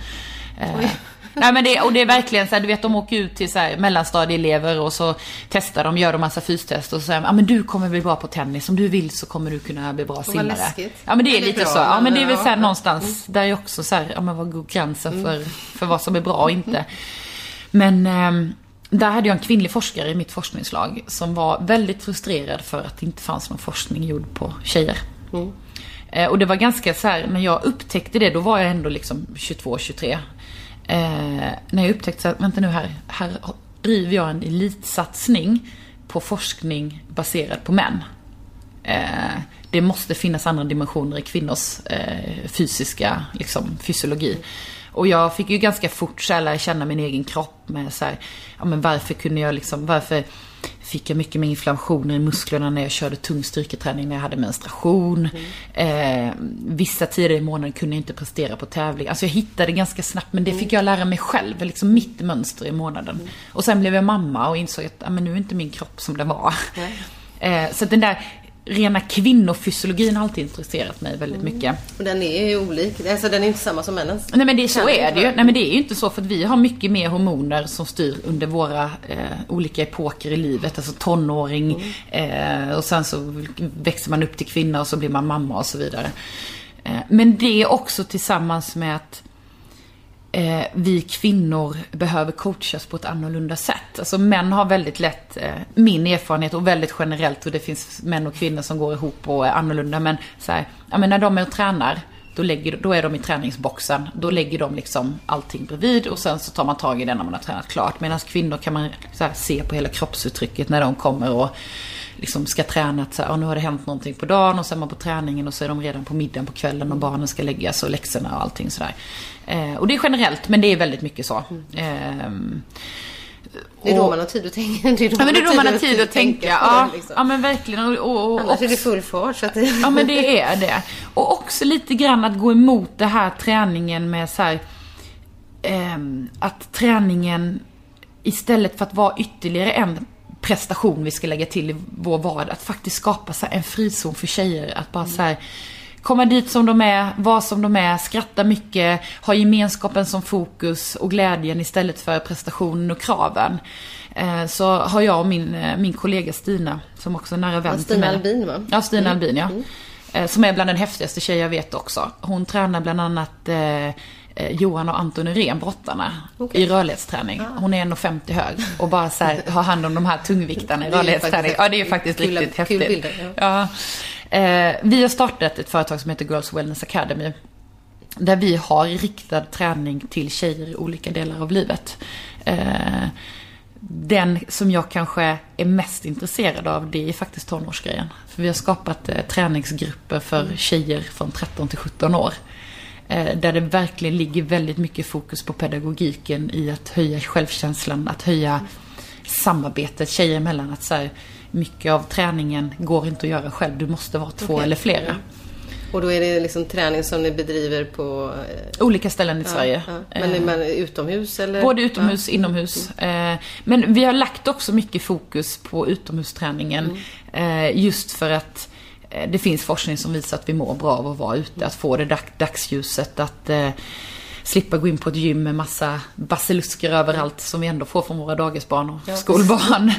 Eh, Oj. Nej men det, och det är verkligen så här, du vet de åker ut till så här, mellanstadieelever och så testar de, gör de massa fystest och så säger ja men du kommer bli bra på tennis, om du vill så kommer du kunna bli bra simmare. Ja men det är, det är lite bra, så, ja men det är väl så här, någonstans, där är också så här, ja men vad går gränsen mm. för, för vad som är bra och inte. Men eh, där hade jag en kvinnlig forskare i mitt forskningslag som var väldigt frustrerad för att det inte fanns någon forskning gjord på tjejer. Mm. Eh, och det var ganska så här, när jag upptäckte det, då var jag ändå liksom 22-23 eh, när jag upptäckte att, vänta nu här, här driver jag en elitsatsning på forskning baserad på män. Eh, det måste finnas andra dimensioner i kvinnors eh, fysiska liksom, fysiologi. Och jag fick ju ganska fort så här, lära känna min egen kropp med så här, ja men varför kunde jag liksom, varför fick jag mycket mer inflammationer i musklerna när jag körde tung styrketräning när jag hade menstruation. Mm. Eh, vissa tider i månaden kunde jag inte prestera på tävling. Alltså jag hittade ganska snabbt, men det fick jag lära mig själv, liksom mitt mönster i månaden. Mm. Och sen blev jag mamma och insåg att ah, men nu är inte min kropp som den var. Mm. Eh, så den där rena kvinnofysiologin har alltid intresserat mig väldigt mm. mycket. Och den är ju olik, alltså den är inte samma som männens. Nej men det, så är det ju. Nej men det är ju inte så för att vi har mycket mer hormoner som styr under våra eh, olika epoker i livet. Alltså tonåring mm. eh, och sen så växer man upp till kvinna och så blir man mamma och så vidare. Eh, men det också tillsammans med att eh, vi kvinnor behöver coachas på ett annorlunda sätt. Alltså män har väldigt lätt, eh, min erfarenhet och väldigt generellt och det finns män och kvinnor som går ihop och är annorlunda. Men så här, ja, men när de är och tränar, då, lägger, då är de i träningsboxen. Då lägger de liksom allting bredvid och sen så tar man tag i det när man har tränat klart. Medan kvinnor kan man här, se på hela kroppsuttrycket när de kommer och liksom ska träna att så här, nu har det hänt någonting på dagen och sen är man på träningen och så är de redan på middagen på kvällen och barnen ska läggas och läxorna och allting sådär. Eh, och det är generellt men det är väldigt mycket så. Eh, Det är då Och- man har tid att tänka. Det är då Ja men det är då man har tid att tänka. på Ja, det, liksom. ja men verkligen. Och, och, och, Annars är det full fart. Så att det... Ja men det är det. Och också lite grann att gå emot det här träningen med så här, ehm, att träningen istället för att vara ytterligare en prestation vi ska lägga till i vår vardag, att faktiskt skapa så en frizon för tjejer. Att bara så här, komma dit som de är, vara som de är, skratta mycket, ha gemenskapen som fokus och glädjen istället för prestationen och kraven. Eh, Så har jag och min, eh, min kollega Stina, som också är nära vän till Stina mig. Albin va? Ja, Stina Albin ja. Eh, Som är bland den häftigaste tjejer jag vet också. Hon tränar bland annat Johan och Anton Irén, brottarna, Okej. i rörlighetsträning. Hon är 1,50 hög och bara så här, har hand om de här tungviktarna i rörlighetsträning. Ja, det är faktiskt kul- riktigt kul häftigt. bilder, ja. Eh, vi har startat ett företag som heter Girls Wellness Academy. Där vi har riktad träning till tjejer i olika delar av livet. Eh, den som jag kanske är mest intresserad av det är faktiskt tonårsgrejen. För vi har skapat eh, träningsgrupper för tjejer från 13 till 17 år. Eh, där det verkligen ligger väldigt mycket fokus på pedagogiken i att höja självkänslan, att höja samarbetet tjejer emellan. Att så här, mycket av träningen går inte att göra själv, du måste vara två Okej. eller flera. Och då är det liksom träning som ni bedriver på... eh, Olika ställen i Sverige. Ja, men Eh, är man utomhus eller? Både utomhus och inomhus. Eh, Men vi har lagt också mycket fokus på utomhusträningen. eh, Just för att eh, det finns forskning som visar att vi mår bra av att vara ute. Att få det dag- dagsljuset. Att eh, slippa gå in på ett gym med massa basilusker överallt som vi ändå får från våra dagisbarn och Ja. skolbarn.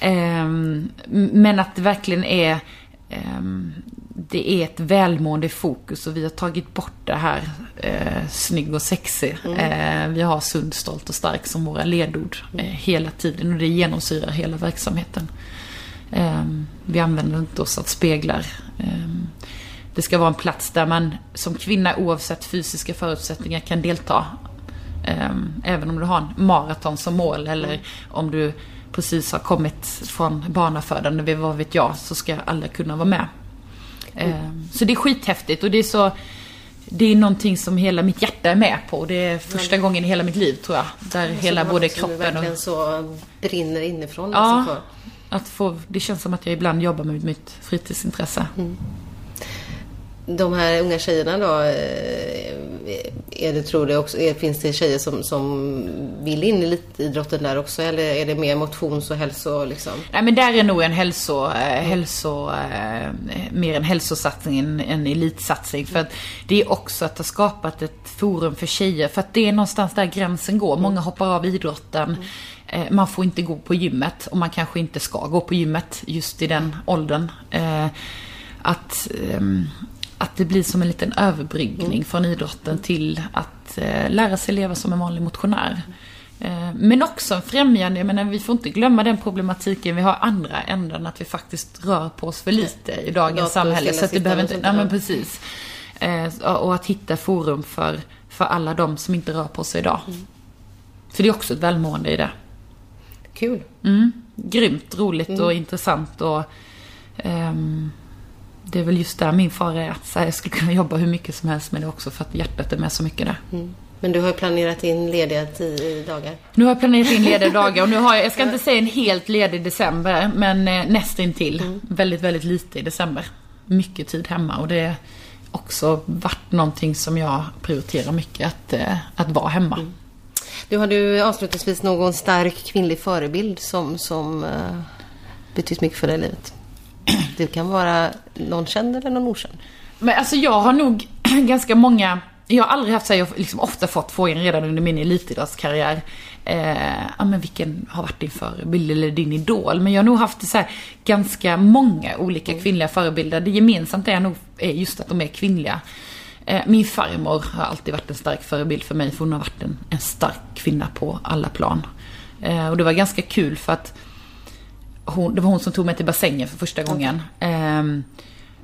Ehm, Men att det verkligen är ehm, det är ett välmående fokus och vi har tagit bort det här eh, snygg och sexig. Eh, vi har sund, stolt och stark som våra ledord eh, hela tiden och det genomsyrar hela verksamheten. Eh, vi använder inte oss av speglar. Det ska vara en plats där man som kvinna oavsett fysiska förutsättningar kan delta. Eh, även om du har en maraton som mål eller om du precis har kommit från barnafödande, vad vet jag, så ska alla kunna vara med. Eh, Så det är skithäftigt och det är så det är någonting som hela mitt hjärta är med på. Det är första gången i hela mitt liv tror jag. Där hela både kroppen verkligen och... så brinner inifrån. Ja. Alltså. Att få, det känns som att jag ibland jobbar med mitt fritidsintresse. De här unga tjejerna då, eh, är det, tror du också, är, finns det tjejer som, som vill in i elitidrotten där också? Eller är det mer motions och hälso liksom? Nej men där är nog en hälso, eh, hälso eh, mer en hälsosatsning än en elitsatsning. För att det är också att ha skapat ett forum för tjejer. För att det är någonstans där gränsen går. Många hoppar av idrotten. Eh, man får inte gå på gymmet och man kanske inte ska gå på gymmet just i den åldern. Eh, att, ehm, att det blir som en liten överbryggning från idrotten till att eh, lära sig leva som en vanlig motionär. Eh, Men också en främjande, jag menar vi får inte glömma den problematiken vi har andra änden, att vi faktiskt rör på oss för lite i dagens Dator, samhälle. Så att det behöver inte, och men precis. Eh, Och att hitta forum för, för alla de som inte rör på sig idag. För det är också ett välmående i det. Kul. Mm. Grymt roligt och intressant och ehm, det är väl just där min fara är. Så här, jag skulle kunna jobba hur mycket som helst med det också för att hjärtat är med så mycket där. Mm. Men du har planerat in lediga dagar. Nu har jag planerat in lediga dagar och nu har jag, jag ska inte säga en helt ledig december, men eh, nästintill. Väldigt, väldigt lite i december. Mycket tid hemma och det har också varit någonting som jag prioriterar mycket, att, eh, att vara hemma. Du, har du avslutningsvis någon stark kvinnlig förebild som, som uh, betytt mycket för dig i livet? Det kan vara någon känd eller någon okänd. Men alltså jag har nog ganska många jag har aldrig haft så här, jag har liksom ofta fått frågan redan under min elitidrottskarriär. Eh, ja, men vilken har varit din förebild eller din idol? Men jag har nog haft så här, ganska många olika kvinnliga förebilder. Det gemensamt är nog är just att de är kvinnliga. Eh, min farmor har alltid varit en stark förebild för mig för hon har varit en, en stark kvinna på alla plan. Eh, och det var ganska kul för att hon, det var hon som tog mig till bassängen för första gången. Ehm,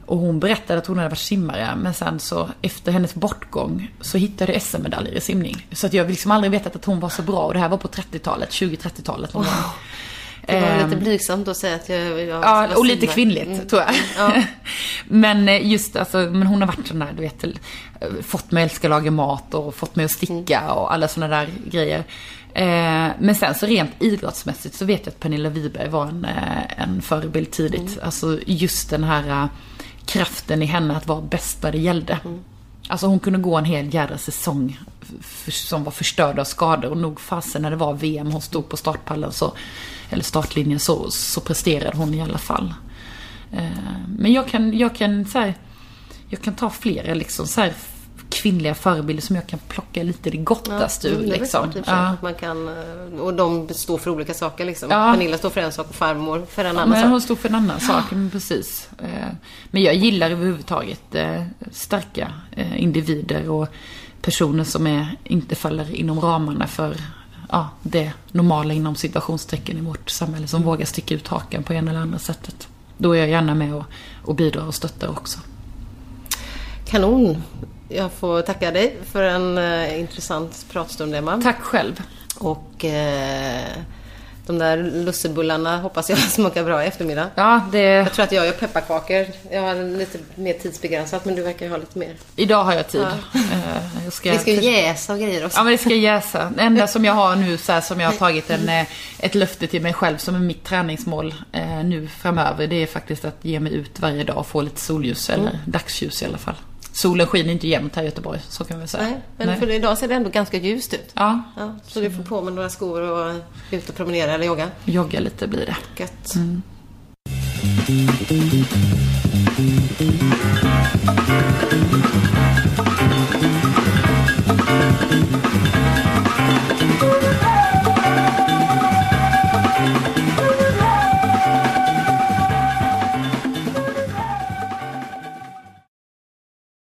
och hon berättade att hon hade varit simmare, men sen så efter hennes bortgång så hittade jag SM-medaljer i simning. Så att jag liksom aldrig vetat att hon var så bra och det här var på 30-talet, 20-30-talet någon gång. Det var Ehm, lite blygsamt att säga att jag, jag Ja, och lite kvinnligt Mm. tror jag. Ja. men eh, just alltså, men hon har varit sån där, du vet, eh, fått mig att älska laga mat och fått mig att sticka Mm. och alla såna där grejer. Eh, men sen så rent idrottsmässigt så vet jag att Pernilla Wiberg var en, en förebild tidigt. Mm. Alltså just den här kraften i henne att vara bäst vad det gällde. Mm. Alltså hon kunde gå en hel jädra säsong som var förstörd av skador och nog fasen när det var VM hon stod på startpallen så, eller startlinjen så, så presterade hon i alla fall. Eh, men jag kan, jag kan så här, jag kan ta flera liksom så här kvinnliga förebilder som jag kan plocka lite det gottaste ur. är väl Liksom. Ja. man kan, eh, och de står för olika saker liksom. Ja. Pernilla står för en sak och farmor för en Ja, annan men sak. hon stod för en annan sak, men precis. Eh, Men jag gillar överhuvudtaget eh, starka individer och personer som är, inte faller inom ramarna för ja, det normala inom situationstecken i vårt samhälle. Som vågar sticka ut hakan på en eller andra sättet. Då är jag gärna med och, och bidrar och stöttar också. Kanon! Jag får tacka dig för en eh, intressant pratstund Emma. Tack själv. Och eh, de där lussebullarna hoppas jag smakar bra i eftermiddag. Ja, det, Jag tror att jag gör pepparkakor. Jag har lite mer tidsbegränsat men du verkar ha lite mer. idag har jag tid. Eh, Jag ska, Vi ska ju jäsa och grejer också. Ja men det ska jäsa. Det enda som jag har nu så här, som jag har tagit en, eh, ett löfte till mig själv som är mitt träningsmål eh, nu framöver. Det är faktiskt att ge mig ut varje dag och få lite solljus eller dagsljus i alla fall. Solen skiner inte jämt här i Göteborg, så kan vi säga. Nej, men Nej. för idag ser det ändå ganska ljust ut. Ja, Ja, så du får på med några skor och ut och promenera eller jogga. jogga lite blir det. Gött.